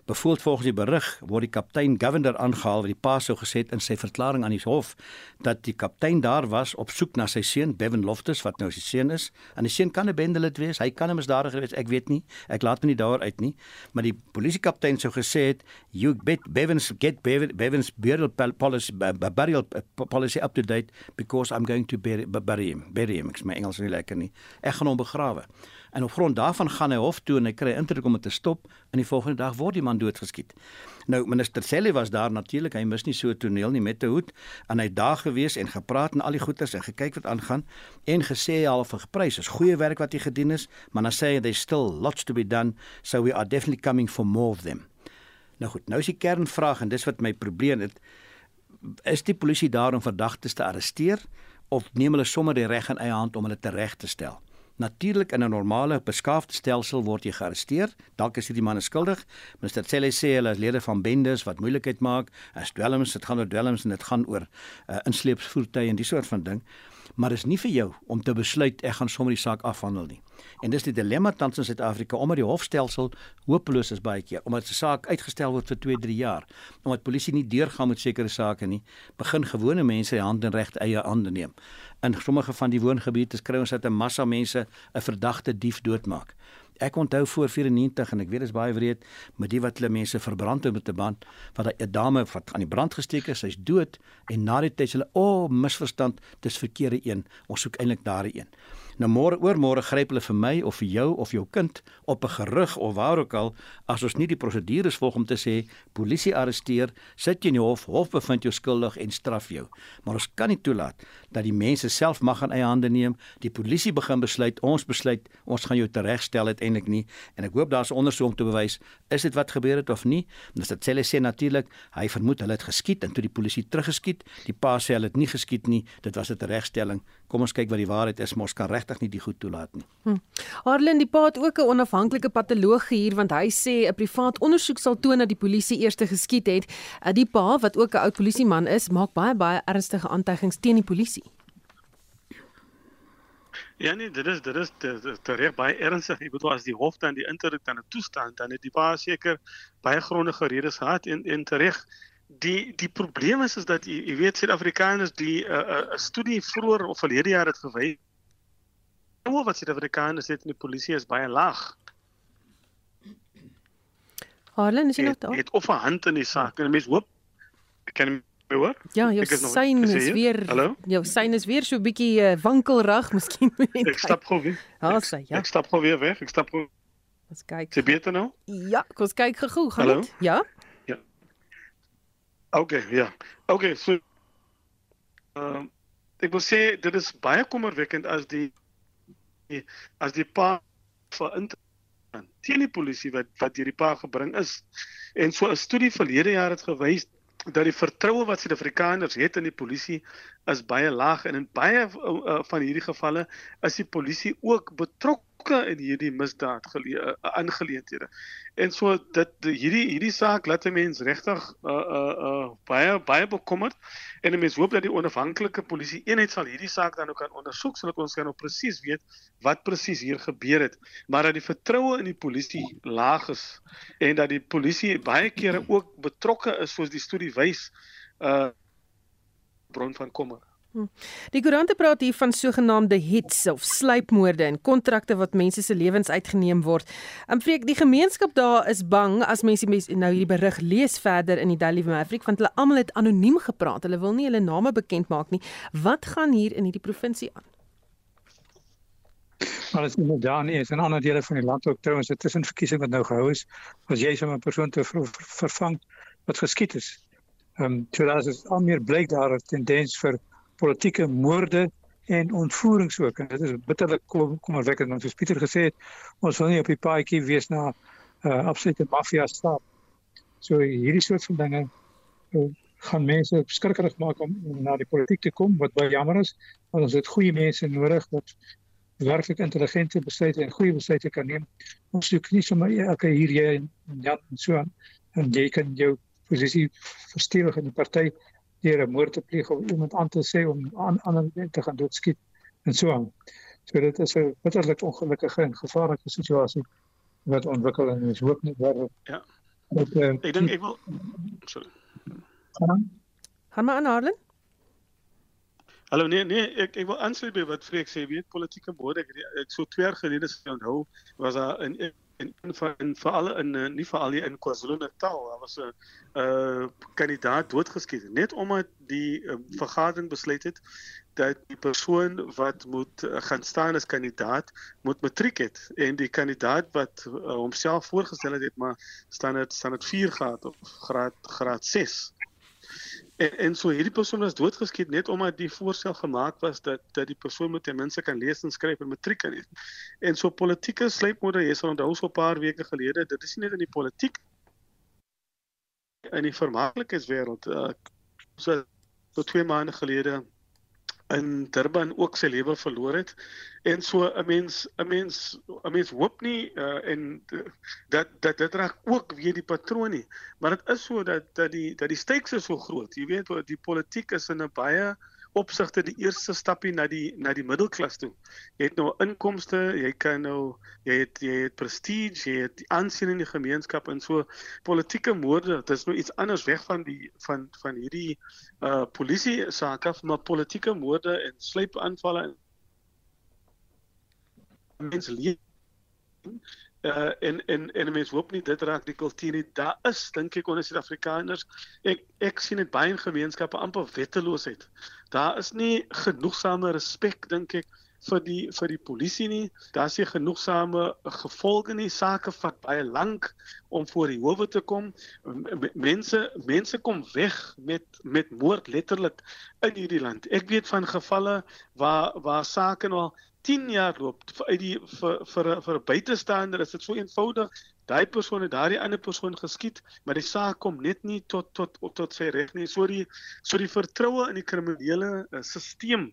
Bevoeld volgens die berig word die kaptein Governor aangehaal wat die pa sou gesê het in sy verklaring aan die hof dat die kaptein daar was op soek na sy seun Bevan Loftus wat nou sy seun is. En die seun kan 'n bendelit wees, hy kan 'n misdadiger wees, ek weet nie. Ek laat hom nie daaroor uit nie, maar die polisiekaptein sou gesê het you bet Bevan's get Bevan, Bevan's burial policy burial policy up to date because I'm going to bury, bury him. Bury him. Ek sê my Engels is nie lekker nie. Ek gaan hom begrawe. En op grond daarvan gaan hy hof toe en hy kry indruk om dit te stop en die volgende dag word die man doodgeskiet. Nou minister Selly was daar natuurlik, hy mis nie so 'n toneel nie met 'n hoed en hy daar gewees en gepraat en al die goeters en gekyk wat aangaan en gesê al vir geprys is goeie werk wat hy gedoen is, maar dan sê hy there's still lots to be done, so we are definitely coming for more of them. Nou goed, nou is die kernvraag en dis wat my probleem het. Is die polisie daar om verdagtes te arresteer of neem hulle sommer die reg in eie hand om hulle tereg te stel? Natuurlik in 'n normale beskaafde stelsel word jy gearresteer. Dalk is hierdie man skuldig. Minister Cele sê hulle is lede van bendes wat moeilikheid maak. As dwelms, dit gaan oor dwelms en dit gaan oor uh, insleepsvoertuie en die soort van ding. Maar dit is nie vir jou om te besluit ek gaan sommer die saak afhandel nie. En dis die dilemma tans in Suid-Afrika omdat die hofstelsel hopeloos is baie keer omdat 'n saak uitgestel word vir 2, 3 jaar. Omdat polisie nie deurgaan met sekere sake nie, begin gewone mense die hand in regte eie hande neem. In sommige van die woongebiede kry ons dat 'n massa mense 'n verdagte dief doodmaak. Ek onthou voor 94 en ek weet dit is baie wreed met die wat hulle mense verbrand het met 'n band wat 'n dame wat aan die brand gesteek is, sy's dood en na die tyd hulle o, oh, misverstand, dis verkeerde een. Ons soek eintlik daardie een. Nou môre oor môre gryp hulle vir my of vir jou of jou kind op 'n gerug of waar ook al as ons nie die prosedures volg om te sê polisie arresteer, sit jy in die hof, hof bevind jou skuldig en straf jou. Maar ons kan nie toelaat dat die mense self mag in eie hande neem, die polisie begin besluit, ons besluit, ons gaan jou teregstel uiteindelik nie en ek hoop daar's ondersoek om te bewys is dit wat gebeur het of nie. Dis dit sê sê natuurlik, hy vermoed hulle het geskiet en toe die polisie teruggeskiet, die pa sê hulle het nie geskiet nie, dit was 'n teregstelling. Kom ons kyk wat die waarheid is, mos kan regtig nie die goed toelaat nie. Hm. Arlen die paat ook 'n onafhanklike patoloog hier want hy sê 'n privaat ondersoek sal toon dat die polisie eers geskiet het. Uh, die pa wat ook 'n oud polisieman is, maak baie baie ernstige aantuigings teen die polisie. Ja nee, dit is dit is reg baie ernstig. Ek bedoel as die hof dan die interdik dan 'n toestand dan het die pa seker baie grondige redes gehad en en reg die die probleem is is dat jy, jy weet Suid-Afrikaners die 'n uh, uh, uh, studie vroeër of verlede jaar het gewys hoe wat Suid-Afrikaners het in die polisie is baie laag. Harlan is jy nog daar? Het of 'n hand in die saak en mense hoop kan my hoor? Ja, jou sein is weer Hallo? Jou sein is weer so 'n bietjie uh, wankelrig, miskien Ek stap gou weer. Ja, sê ja. Ek stap gou weer weg. Ek stap gou. Ons kyk. Jy beter nou? Ja, kom kyk gou, gaan dit? Ja. Okay, ja. Okay, so ehm uh, ek wil sê dit is baie kommerwekkend as die as die pa vir intree teen die polisie wat wat deur die pa gebring is. En so 'n studie verlede jaar het gewys dat die vertroue wat Suid-Afrikaners het in die polisie is baie laag en in baie uh, van hierdie gevalle is die polisie ook betrokke in hierdie misdaad aangeleenthede. Uh, En so dit hierdie hierdie saak laat 'n mens regtig uh uh uh baie baie bekommerd en 'n mens hoop dat die onafhanklike polisie eenheid sal hierdie saak dan ook kan ondersoek sodat ons kan nou presies weet wat presies hier gebeur het maar dat die vertroue in die polisie laag is en dat die polisie baie kere ook betrokke is soos die studie wys uh bron van kommer. Hm. Die koerante praat hier van sogenaamde hits of sluipmoorde en kontrakte wat mense se lewens uitgeneem word. En vreek die gemeenskap daar is bang as mense nou hierdie berig lees verder in die Daily Maverick want hulle almal het anoniem gepraat. Hulle wil nie hulle name bekend maak nie. Wat gaan hier in hierdie provinsie aan? Maar as jy daar nie is in ander dele van die land ook trouens dit is 'n verkiesing wat nou gehou is, as jy sommer 'n persoon te ver, ver, vervang wat geskied is. Um, daar is al meer blyk daar 'n tendens vir politieke moorde en ontvoerings ook. En dit is bitterlik kommerwekkend want soos Pieter gesê het, ons wil nie op die paadjie wees na 'n uh, absolute maffia staat. So hierdie soort van dinge uh, gaan mense skrikkerig maak om, na die politiek te kom wat baie jammer is, want ons het goeie mense nodig wat werklik intelligente besluite en goeie besluite kan neem. Ons soek nie sommer elke hier jy en ja en so aan en jy kan jou posisie verstewig in die party deur 'n moord te pleeg of iemand aan te sê om aan ander mense te gaan doodskiet en so aan. So dit is 'n bitterlik ongelukkige en gevaarlike situasie wat ontwikkel en is hoop nie waar Ja. Ek uh, ek dink ek wil sorry. Gaan maar aan Harlan. Hallo nee nee ek ek wil aansluit by wat Freek sê weet politieke bode ek, ek so twee jaar gelede se onthou was daar in en in veral in eh, nie veral in KwaZulu-Natal was 'n uh, kandidaat doodgeskiet net omdat die uh, vergadering besluit het dat die persoon wat moet uh, gaan staan as kandidaat moet matriek het. En die kandidaat wat uh, homself voorgestel het het maar staan dit staan dit 4 gehad of graad graad 6 En, en so hierdie persoon is doodgeskiet net omdat die voorstel gemaak was dat dat die persoon moet ten minste kan lees en skryf en matriek kan hê. En so politieke sleepmoorde, jy sal onthou so 'n paar weke gelede, dit is nie net in die politiek in die vermaaklikheidswêreld uh, so tot 2 maande gelede in Durban ook sy lewe verloor het. En so 'n mens 'n mens 'n mens hoop nie uh, en dat dat dit raak ook weer die patroon nie. Maar dit is so dat dat die dat die stakes is so groot. Jy weet die politiek is in 'n baie opsigte die eerste stappie na die na die middelklas toe. Jy het nou inkomste, jy kan nou jy het jy het prestige, jy het aansien in die gemeenskap en so politieke moorde, dit is nou iets anders weg van die van van hierdie uh polisie sake af, maar politieke moorde en sluipaanvalle mense leef uh en en en mense hoop nie dit raak die kultuur nie. Daar is dink ek onder Suid-Afrikaners ek ek sien dit baie in gemeenskappe amper wetteloosheid. Daar is nie genoegsame respek dink ek vir die vir die polisie nie. Daar is nie genoegsame gevolge nie. Sake vat baie lank om voor die howe te kom. Mense mense kom weg met met moord letterlik in hierdie land. Ek weet van gevalle waar waar sake nou 10 jaar loop uit die vir vir vir 'n buitestander is dit so eenvoudig daai persoon het daardie ander persoon geskiet maar die saak kom net nie tot tot tot sy reg nie. So die so die vertroue in die kriminele uh, stelsel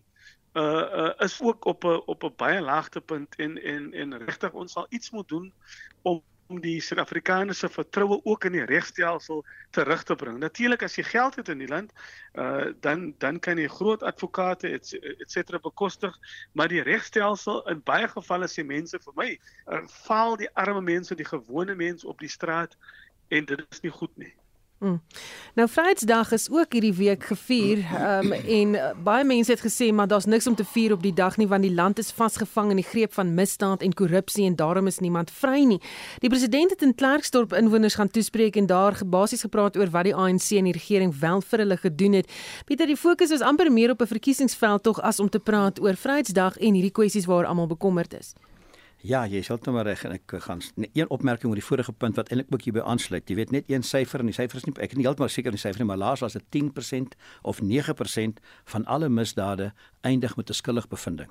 uh, uh is ook op 'n op 'n baie laagtepunt en en en regtig ons sal iets moet doen om om die Suid-Afrikaners se vertroue ook in die regstelsel terug te bring. Natuurlik as jy geld het in die land, uh dan dan kan jy groot advokate et, et cetera bekostig, maar die regstelsel in baie gevalle sê mense vir my, uh, faal die arme mense, die gewone mense op die straat en dit is nie goed nie. Mm. Nou Vrydag is ook hierdie week gevier um, en uh, baie mense het gesê maar daar's niks om te vier op die dag nie want die land is vasgevang in die greep van misdaad en korrupsie en daarom is niemand vry nie. Die president het in Klerksdorp inwoners gaan toespreek en daar basies gepraat oor wat die ANC en die regering wel vir hulle gedoen het. Pieter, die fokus is amper meer op 'n verkiesingsveld tog as om te praat oor Vrydag en hierdie kwessies waar almal bekommerd is. Ja, jy is heeltemal reg en ek gaan een opmerking oor die vorige punt wat eintlik ook hierby aansluit. Jy weet net een syfer en die syfer is nie ek is nie heeltemal seker van die syfer nie, maar laas was dit 10% of 9% van alle misdade eindig met 'n skuldige bevinding.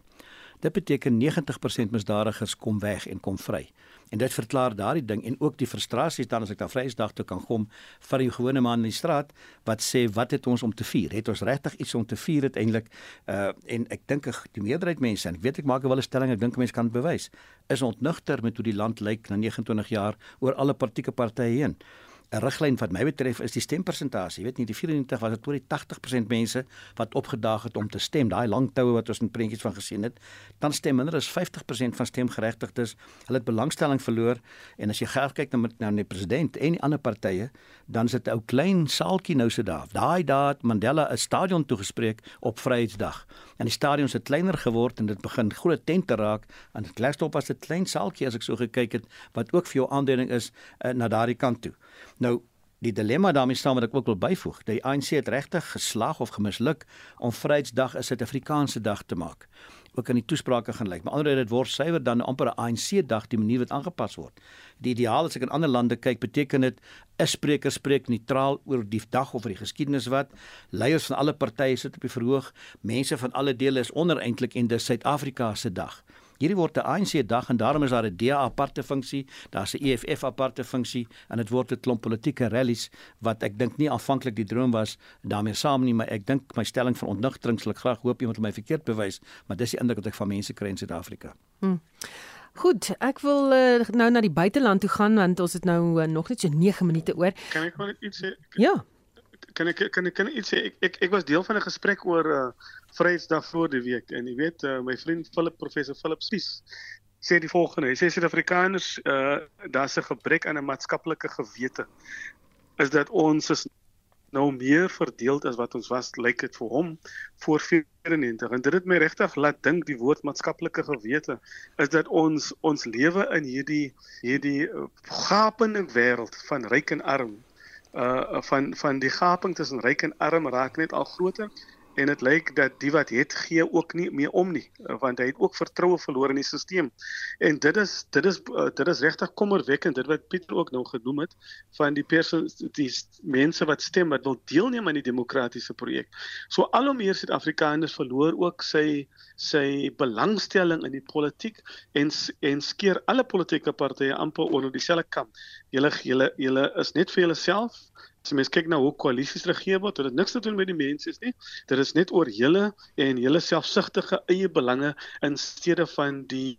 Dit beteken 90% misdadigers kom weg en kom vry. En dit verklaar daardie ding en ook die frustrasies dan as ek na Vrydag toe kan kom vir die gewone man in die straat wat sê wat het ons om te vier? Het ons regtig iets om te vier uiteindelik? Uh en ek dink die meerderheid mense en ek weet ek maak wel 'n stelling, ek dink mense kan dit bewys, is ontnugter met hoe die land lyk na 29 jaar oor alle politieke partye heen. 'n riglyn wat my betref is die stempersentasie. Jy weet nie die 94 was dit oor die 80% mense wat opgedaag het om te stem. Daai lang toue wat ons in prentjies van gesien het, dan stem minder as 50% van stemgeregtigdes. Hulle het belangstelling verloor en as jy gou kyk na na die president en die ander partye, dan is dit 'n ou klein saaltjie nou se daar. Daai daad Mandela 'n stadion toegespreek op Vryheidsdag. En die stadions het kleiner geword en dit begin groot tente raak. Dit Klerksdorp was 'n klein saaltjie as ek so gekyk het wat ook vir jou aanduiding is uh, na daardie kant toe. Nou die dilemma daarmee staan wat ek ook wil byvoeg. Die ANC het regtig geslaag of gemisluk om Vryheidsdag 'n Suid-Afrikaanse dag te maak. Ook in die toesprake gaan lyk. Maar andersde dit word suiwer dan amper 'n ANC dag die manier wat aangepas word. Die ideaal as ek in ander lande kyk, beteken dit 'n spreker spreek neutraal oor die dag of oor die geskiedenis wat leiers van alle partye sit op die verhoog, mense van alle dele is onder eintlik en dis Suid-Afrika se dag. Hierdie word 'n ANC dag en daarom is daar 'n DA aparte funksie, daar's 'n EFF aparte funksie en dit word 'n klomp politieke rallies wat ek dink nie aanvanklik die droom was daarmee saam nie, maar ek dink my stelling van ontnigtering sal ek graag hoop iemand my verkeerd bewys, maar dis die indruk wat ek van mense kry in Suid-Afrika. Hmm. Goed, ek wil uh, nou na die buiteland toe gaan want ons het nou uh, nog net so 9 minute oor. Kan ek maar iets sê? Ja. Kan ek kan ek kan iets sê? Ek ek ek was deel van 'n gesprek oor uh, Vrydag voor die week en jy weet uh, my vriend Philip professor Philip Spies sê die volgende. Hy sê Suid-Afrikaners uh, daar's 'n gebrek aan 'n maatskaplike gewete. Is dat ons is nou meer verdeeld as wat ons was lyk dit vir hom voor 94 en dit het my regtig laat dink die woord maatskaplike gewete is dat ons ons lewe in hierdie hierdie uh, gapende wêreld van ryk en arm uh van van die gaping tussen ryk en arm raak net al groter en dit lyk dat die wat het gee ook nie meer om nie want hy het ook vertroue verloor in die stelsel. En dit is dit is uh, dit is regtig kommerwekkend dit wat Pieter ook nou genoem het van die die mense wat stem wat wil deelneem aan die demokratiese projek. So al hoe meer Suid-Afrikaners verloor ook sy sy belangstelling in die politiek en en skeer alle politieke partye amper onder dieselfde kam. Julle julle julle is net vir julleself As mens kyk na hoe koalisies regeer word, dit het niks te doen met die mense nie. Dit is net oor julle en julle selfsugtige eie belange in steede van die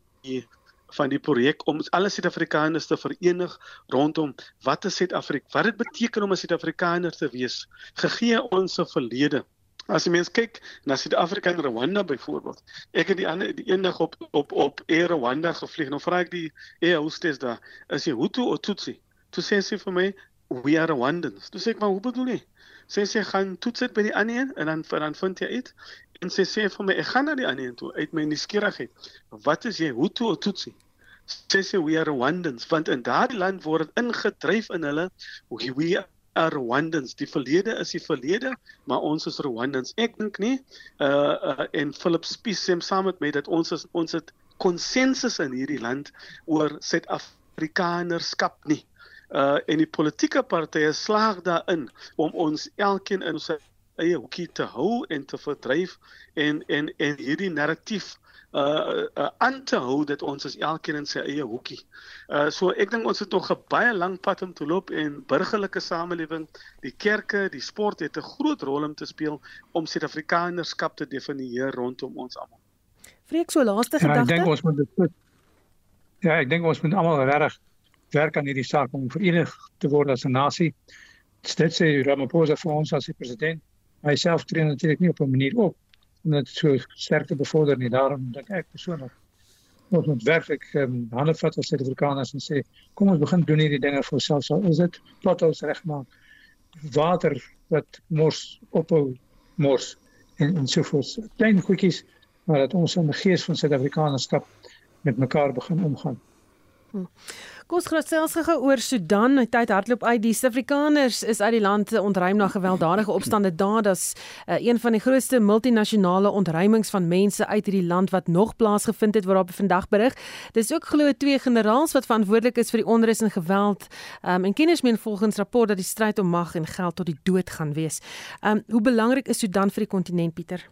van die projek om alle Suid-Afrikaners te verenig rondom wat is Suid-Afrika? Wat dit beteken om 'n Suid-Afrikaner te wees, gegee ons se verlede. As jy mens kyk na Suid-Afrika en Rwanda byvoorbeeld. Ek het die ander die eendag op op op Air Rwanda gevlieg. Nou vra ek die air hostess daar, is jy Hutu of Tutsi? Toe sê sy vir my, we are Rwandans. Toe sê ek maar hoe bedoel jy? Sê sy gaan toets dit by die ander een en dan dan vind jy uit en sy sê vir my ek gaan na die ander een toe uit my nuuskierigheid. Wat is jy Hutu of Tutsi? Sê sy we are Rwandans want in daardie land word dit ingedryf in hulle we are Rwandans. Die verlede is die verlede, maar ons is Rwandans. Ek dink nie uh, uh en Philip Spies sê saam met my dat ons is, ons het konsensus in hierdie land oor Suid-Afrikanerskap nie uh en die politieke partye slaag daarin om ons elkeen in sy eie hoekie te hou en te verdryf en en en hierdie narratief uh uh aan te hou dat ons is elkeen in sy eie hoekie. Uh so ek dink ons het nog 'n baie lang pad om te loop en burgerlike samelewing, die kerke, die sport het 'n groot rol om te speel om Suid-Afrikanerskap te definieer rondom ons almal. Vreek so laaste gedagte. Ja, ek dink ons moet dit Ja, ek dink ons moet almal reg werk aan hierdie saak om verenig te word as 'n nasie. Dit sê Ramaphosa vir ons as die president. Hy self tree natuurlik nie op 'n manier op om dit so sterk te bevorder nie. Daarom dink ek persoonlik ons moet werklik um, hande vat as Suid-Afrikaners en sê kom ons begin doen hierdie dinge vir onsself. So is dit potholes regmaak. Water wat mors ophou mors en en so voort. Klein goedjies maar dat ons in die gees van Suid-Afrikanerskap met mekaar begin omgaan. Hm. Ons gesels gou oor Sudan. Die tyd hardloop uit. Die Suid-Afrikaners is uit die land ontruim na gewelddadige opstande daar. Dis uh, een van die grootste multinasjonale ontruimings van mense uit hierdie land wat nog plaasgevind het waarop vandag berig. Dis ook glo twee generaals wat verantwoordelik is vir die onrus en geweld. Um, en kenners meen volgens rapport dat die stryd om mag en geld tot die dood gaan wees. Um, hoe belangrik is Sudan vir die kontinent, Pieter?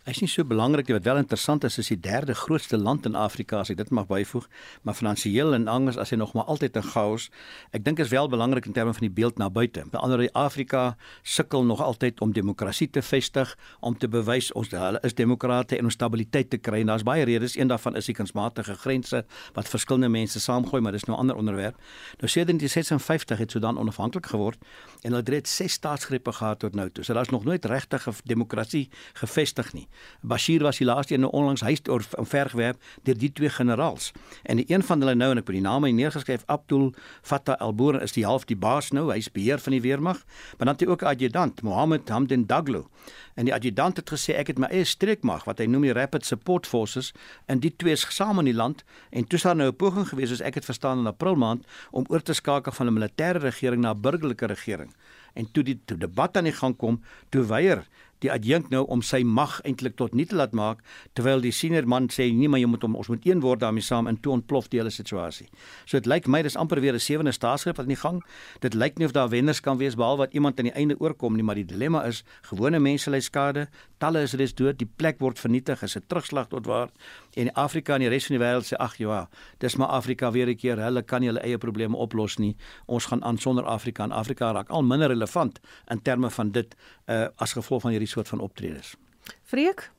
Hy is nie so belangrik nie. Wat wel interessant is, is die derde grootste land in Afrika as ek dit mag byvoeg, maar finansiëel en anders as hy nog maar altyd 'n chaos. Ek dink is wel belangrik in terme van die beeld na buite. By ander Afrika sukkel nog altyd om demokrasie te vestig, om te bewys ons hulle is demokrate en om stabiliteit te kry. Daar's baie redes. Een daarvan is die kunsmatige grense wat verskillende mense saamgooi, maar dis nou 'n ander onderwerp. Nou sedert die 56 het Sudan onafhanklik geword en hulle het ses staatsgrepe gehad tot nou toe. So daar's nog nooit regtig demokrasie gevestig nie. Bashir was die laaste een onlangs huis oor vergewerp deur die twee generaals. En die een van hulle nou en ek het die naam neergeskryf Abdul Fattah al-Burhan is die half die baas nou, hy's beheer van die weermag. Maar dan het hy ook 'n adjutant, Mohammed Hamdan Daglo. En die adjutant het gesê ek het my eie streekmag wat hy noem die Rapid Support Forces en die twee is saam in die land en toe staan nou 'n poging gewees as ek het verstaan in April maand om oor te skakel van 'n militêre regering na 'n burgerlike regering. En toe die toe debat aan die gang kom, toe weier die adjunk nou om sy mag eintlik tot nul te laat maak terwyl die senior man sê nee maar jy moet hom ons moet een word daarmee saam en toe ontplof die hele situasie. So dit lyk my dis amper weer 'n sewende staatsgreep wat in die gang. Dit lyk nie of daar wenners kan wees behalwe wat iemand aan die einde oorkom nie, maar die dilemma is gewone mense ly skade, talle is reeds dood, die plek word vernietig, is 'n terugslag tot waar en Afrika en die res van die wêreld sê ag ja, dis maar Afrika weer 'n keer, hulle kan nie hulle eie probleme oplos nie. Ons gaan aan sonder Afrika en Afrika raak al minder relevant in terme van dit uh, as gevolg van hierdie soort van optredes. Freek?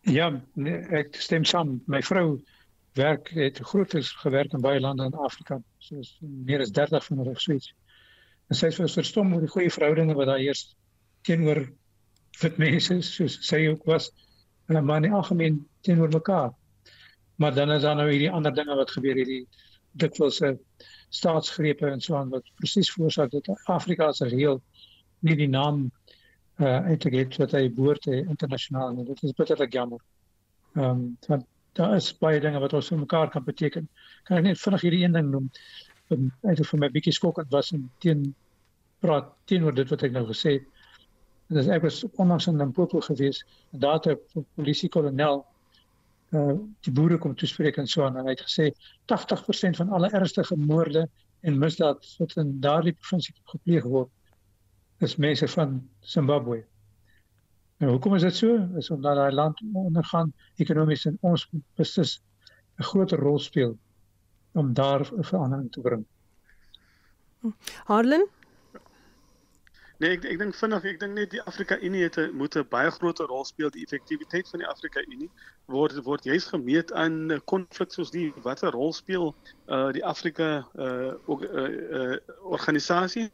Ja, nee, ek stem saam. My vrou werk het grootes gewerk in baie lande in Afrika, soos meer as 30 van hulle gesweet. En sy het verstom oor die goeie verhoudinge wat daar heers teenoor wit mense soos sy ook was en maar in algemeen teenoor mekaar. Maar dan is daar nou hierdie ander dinge wat gebeur hierdie dikwels se staatsgrepe en so aan wat presies veroorsaak dat Afrika as geheel nie die naam uh uitgegee wat hy behoort te internasionaal en dit is bitterlik jammer. Ehm um, want daar is baie dinge wat ons vir mekaar kan beteken. Kan ek net vinnig hierdie een ding noem? Um, eintlik vir my bietjie skokkend was en teen praat teenoor dit wat ek nou gesê het. En dis ek was onlangs in Limpopo gewees en daar het 'n polisiekolonel uh die boere kom toespreek en so aan en hy het gesê 80% van alle ernstige moorde en misdaad wat in daardie provinsie gepleeg word is mense van Zimbabwe. Nou hoekom is dit so? Is omdat daai land ondergaan ekonomies en ons beslis 'n groter rol speel om daar 'n verandering te bring. Harlan Nee, ek ek dink vinnig, ek dink net die Afrika Unie het 'n moet 'n baie groter rol speel. Die effektiwiteit van die Afrika Unie word word juis gemeet aan konflik soos die watter rol speel uh die Afrika uh, ook, uh, uh organisasie.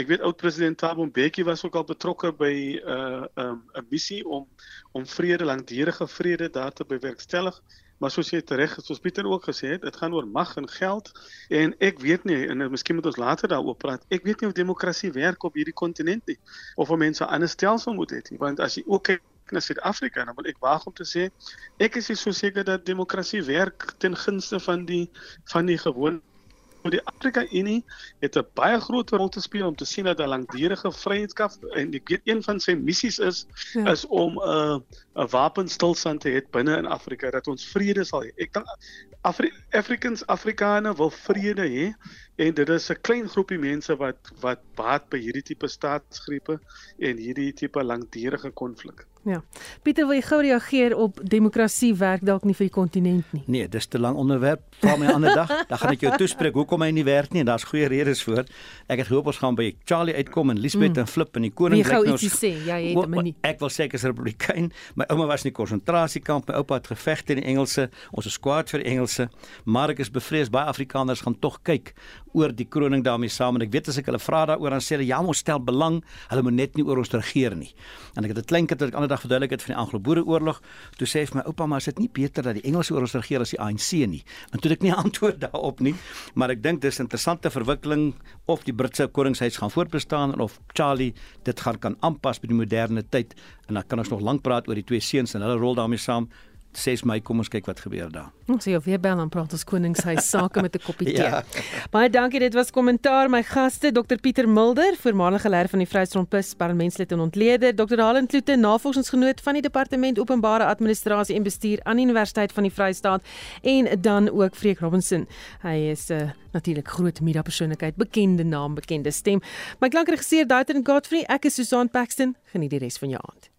Ek weet oud president Thabo Mbeki was ook al betrokke by 'n uh, um, 'n missie om om vrede, langdurige vrede daar te bewerkstellig. Maar soos jy reg, soos Pieter ook gesê het, dit gaan oor mag en geld en ek weet nie en miskien moet ons later daaroor praat. Ek weet nie of demokrasie werk op hierdie kontinent nie of of mense 'n ander stelsel moet hê nie, want as jy ook kyk na Suid-Afrika, dan wil ek waag om te sê ek is so seker dat demokrasie werk ten gunste van die van die gewone Maar die Afrika Unie het 'n baie groot rol te speel om te sien dat 'n langdurige vryheidskap en ek weet een van sy missies is ja. is om 'n uh, 'n wapenstilstand te hê binne in Afrika dat ons vrede sal hê. Ek dink Afri Africans Afrikaner wil vrede hê en dit is 'n klein groepie mense wat wat baat by hierdie tipe staatsgrepe en hierdie tipe langdurige konflik. Ja. Pieter, wil jy gou reageer op demokrasie werk dalk nie vir die kontinent nie? Nee, dis te lank onderwerp. Vra my 'n ander dag, dan gaan ek jou toespreek hoekom hy nie werk nie en daar's goeie redes vir. Ek het gehoop ons gaan by Charlie uitkom en Lisbeth mm. en Flip en die koning bly nou. Wie gou sê, ja, jy het hom nie. Ek wil sê ek is republikein. My ouma was in die konsentrasiekamp, my oupa het geveg teen die Engelse. Ons is kwaad vir die Engelse, maar ek is bevrees baie Afrikaners gaan tog kyk oor die kroning daarmee saam en ek weet as ek hulle vra daaroor dan sê hulle ja, ons stel belang, hulle moet net nie oor ons regeer nie. En ek het 'n klein kind wat ek ander dag verduidelik het van die Anglo-Boereoorlog, toe sê hy vir my oupa, maar is dit nie beter dat die Engelse oor ons regeer as die ANC nie? En toe het ek nie antwoord daarop nie, maar ek dink dis 'n interessante verwikkeling of die Britse koningshuis gaan voortbestaan of Charlie dit gaan kan aanpas by die moderne tyd en dan kan ons nog lank praat oor die twee seuns en hulle rol daarmee saam. 6 Mei kom ons kyk wat gebeur daar. Ons sien of weer bel aan praat ons koningshuis sake met 'n koppie tee. ja. Baie dankie, dit was kommentaar my gaste Dr Pieter Mulder, voormalige leier van die Vryheidsfront Plus, parlementslid en ontleder, Dr Halen Kloete, navorsingsgenoot van die Departement Openbare Administrasie en Bestuur aan die Universiteit van die Vrystaat en dan ook Freek Robinson. Hy is 'n uh, natuurlik groot media persoonlikheid, bekende naam, bekende stem. My klankregisseur Daitrin Godfrey, ek is Susan Paxton. Geniet die res van jou aand.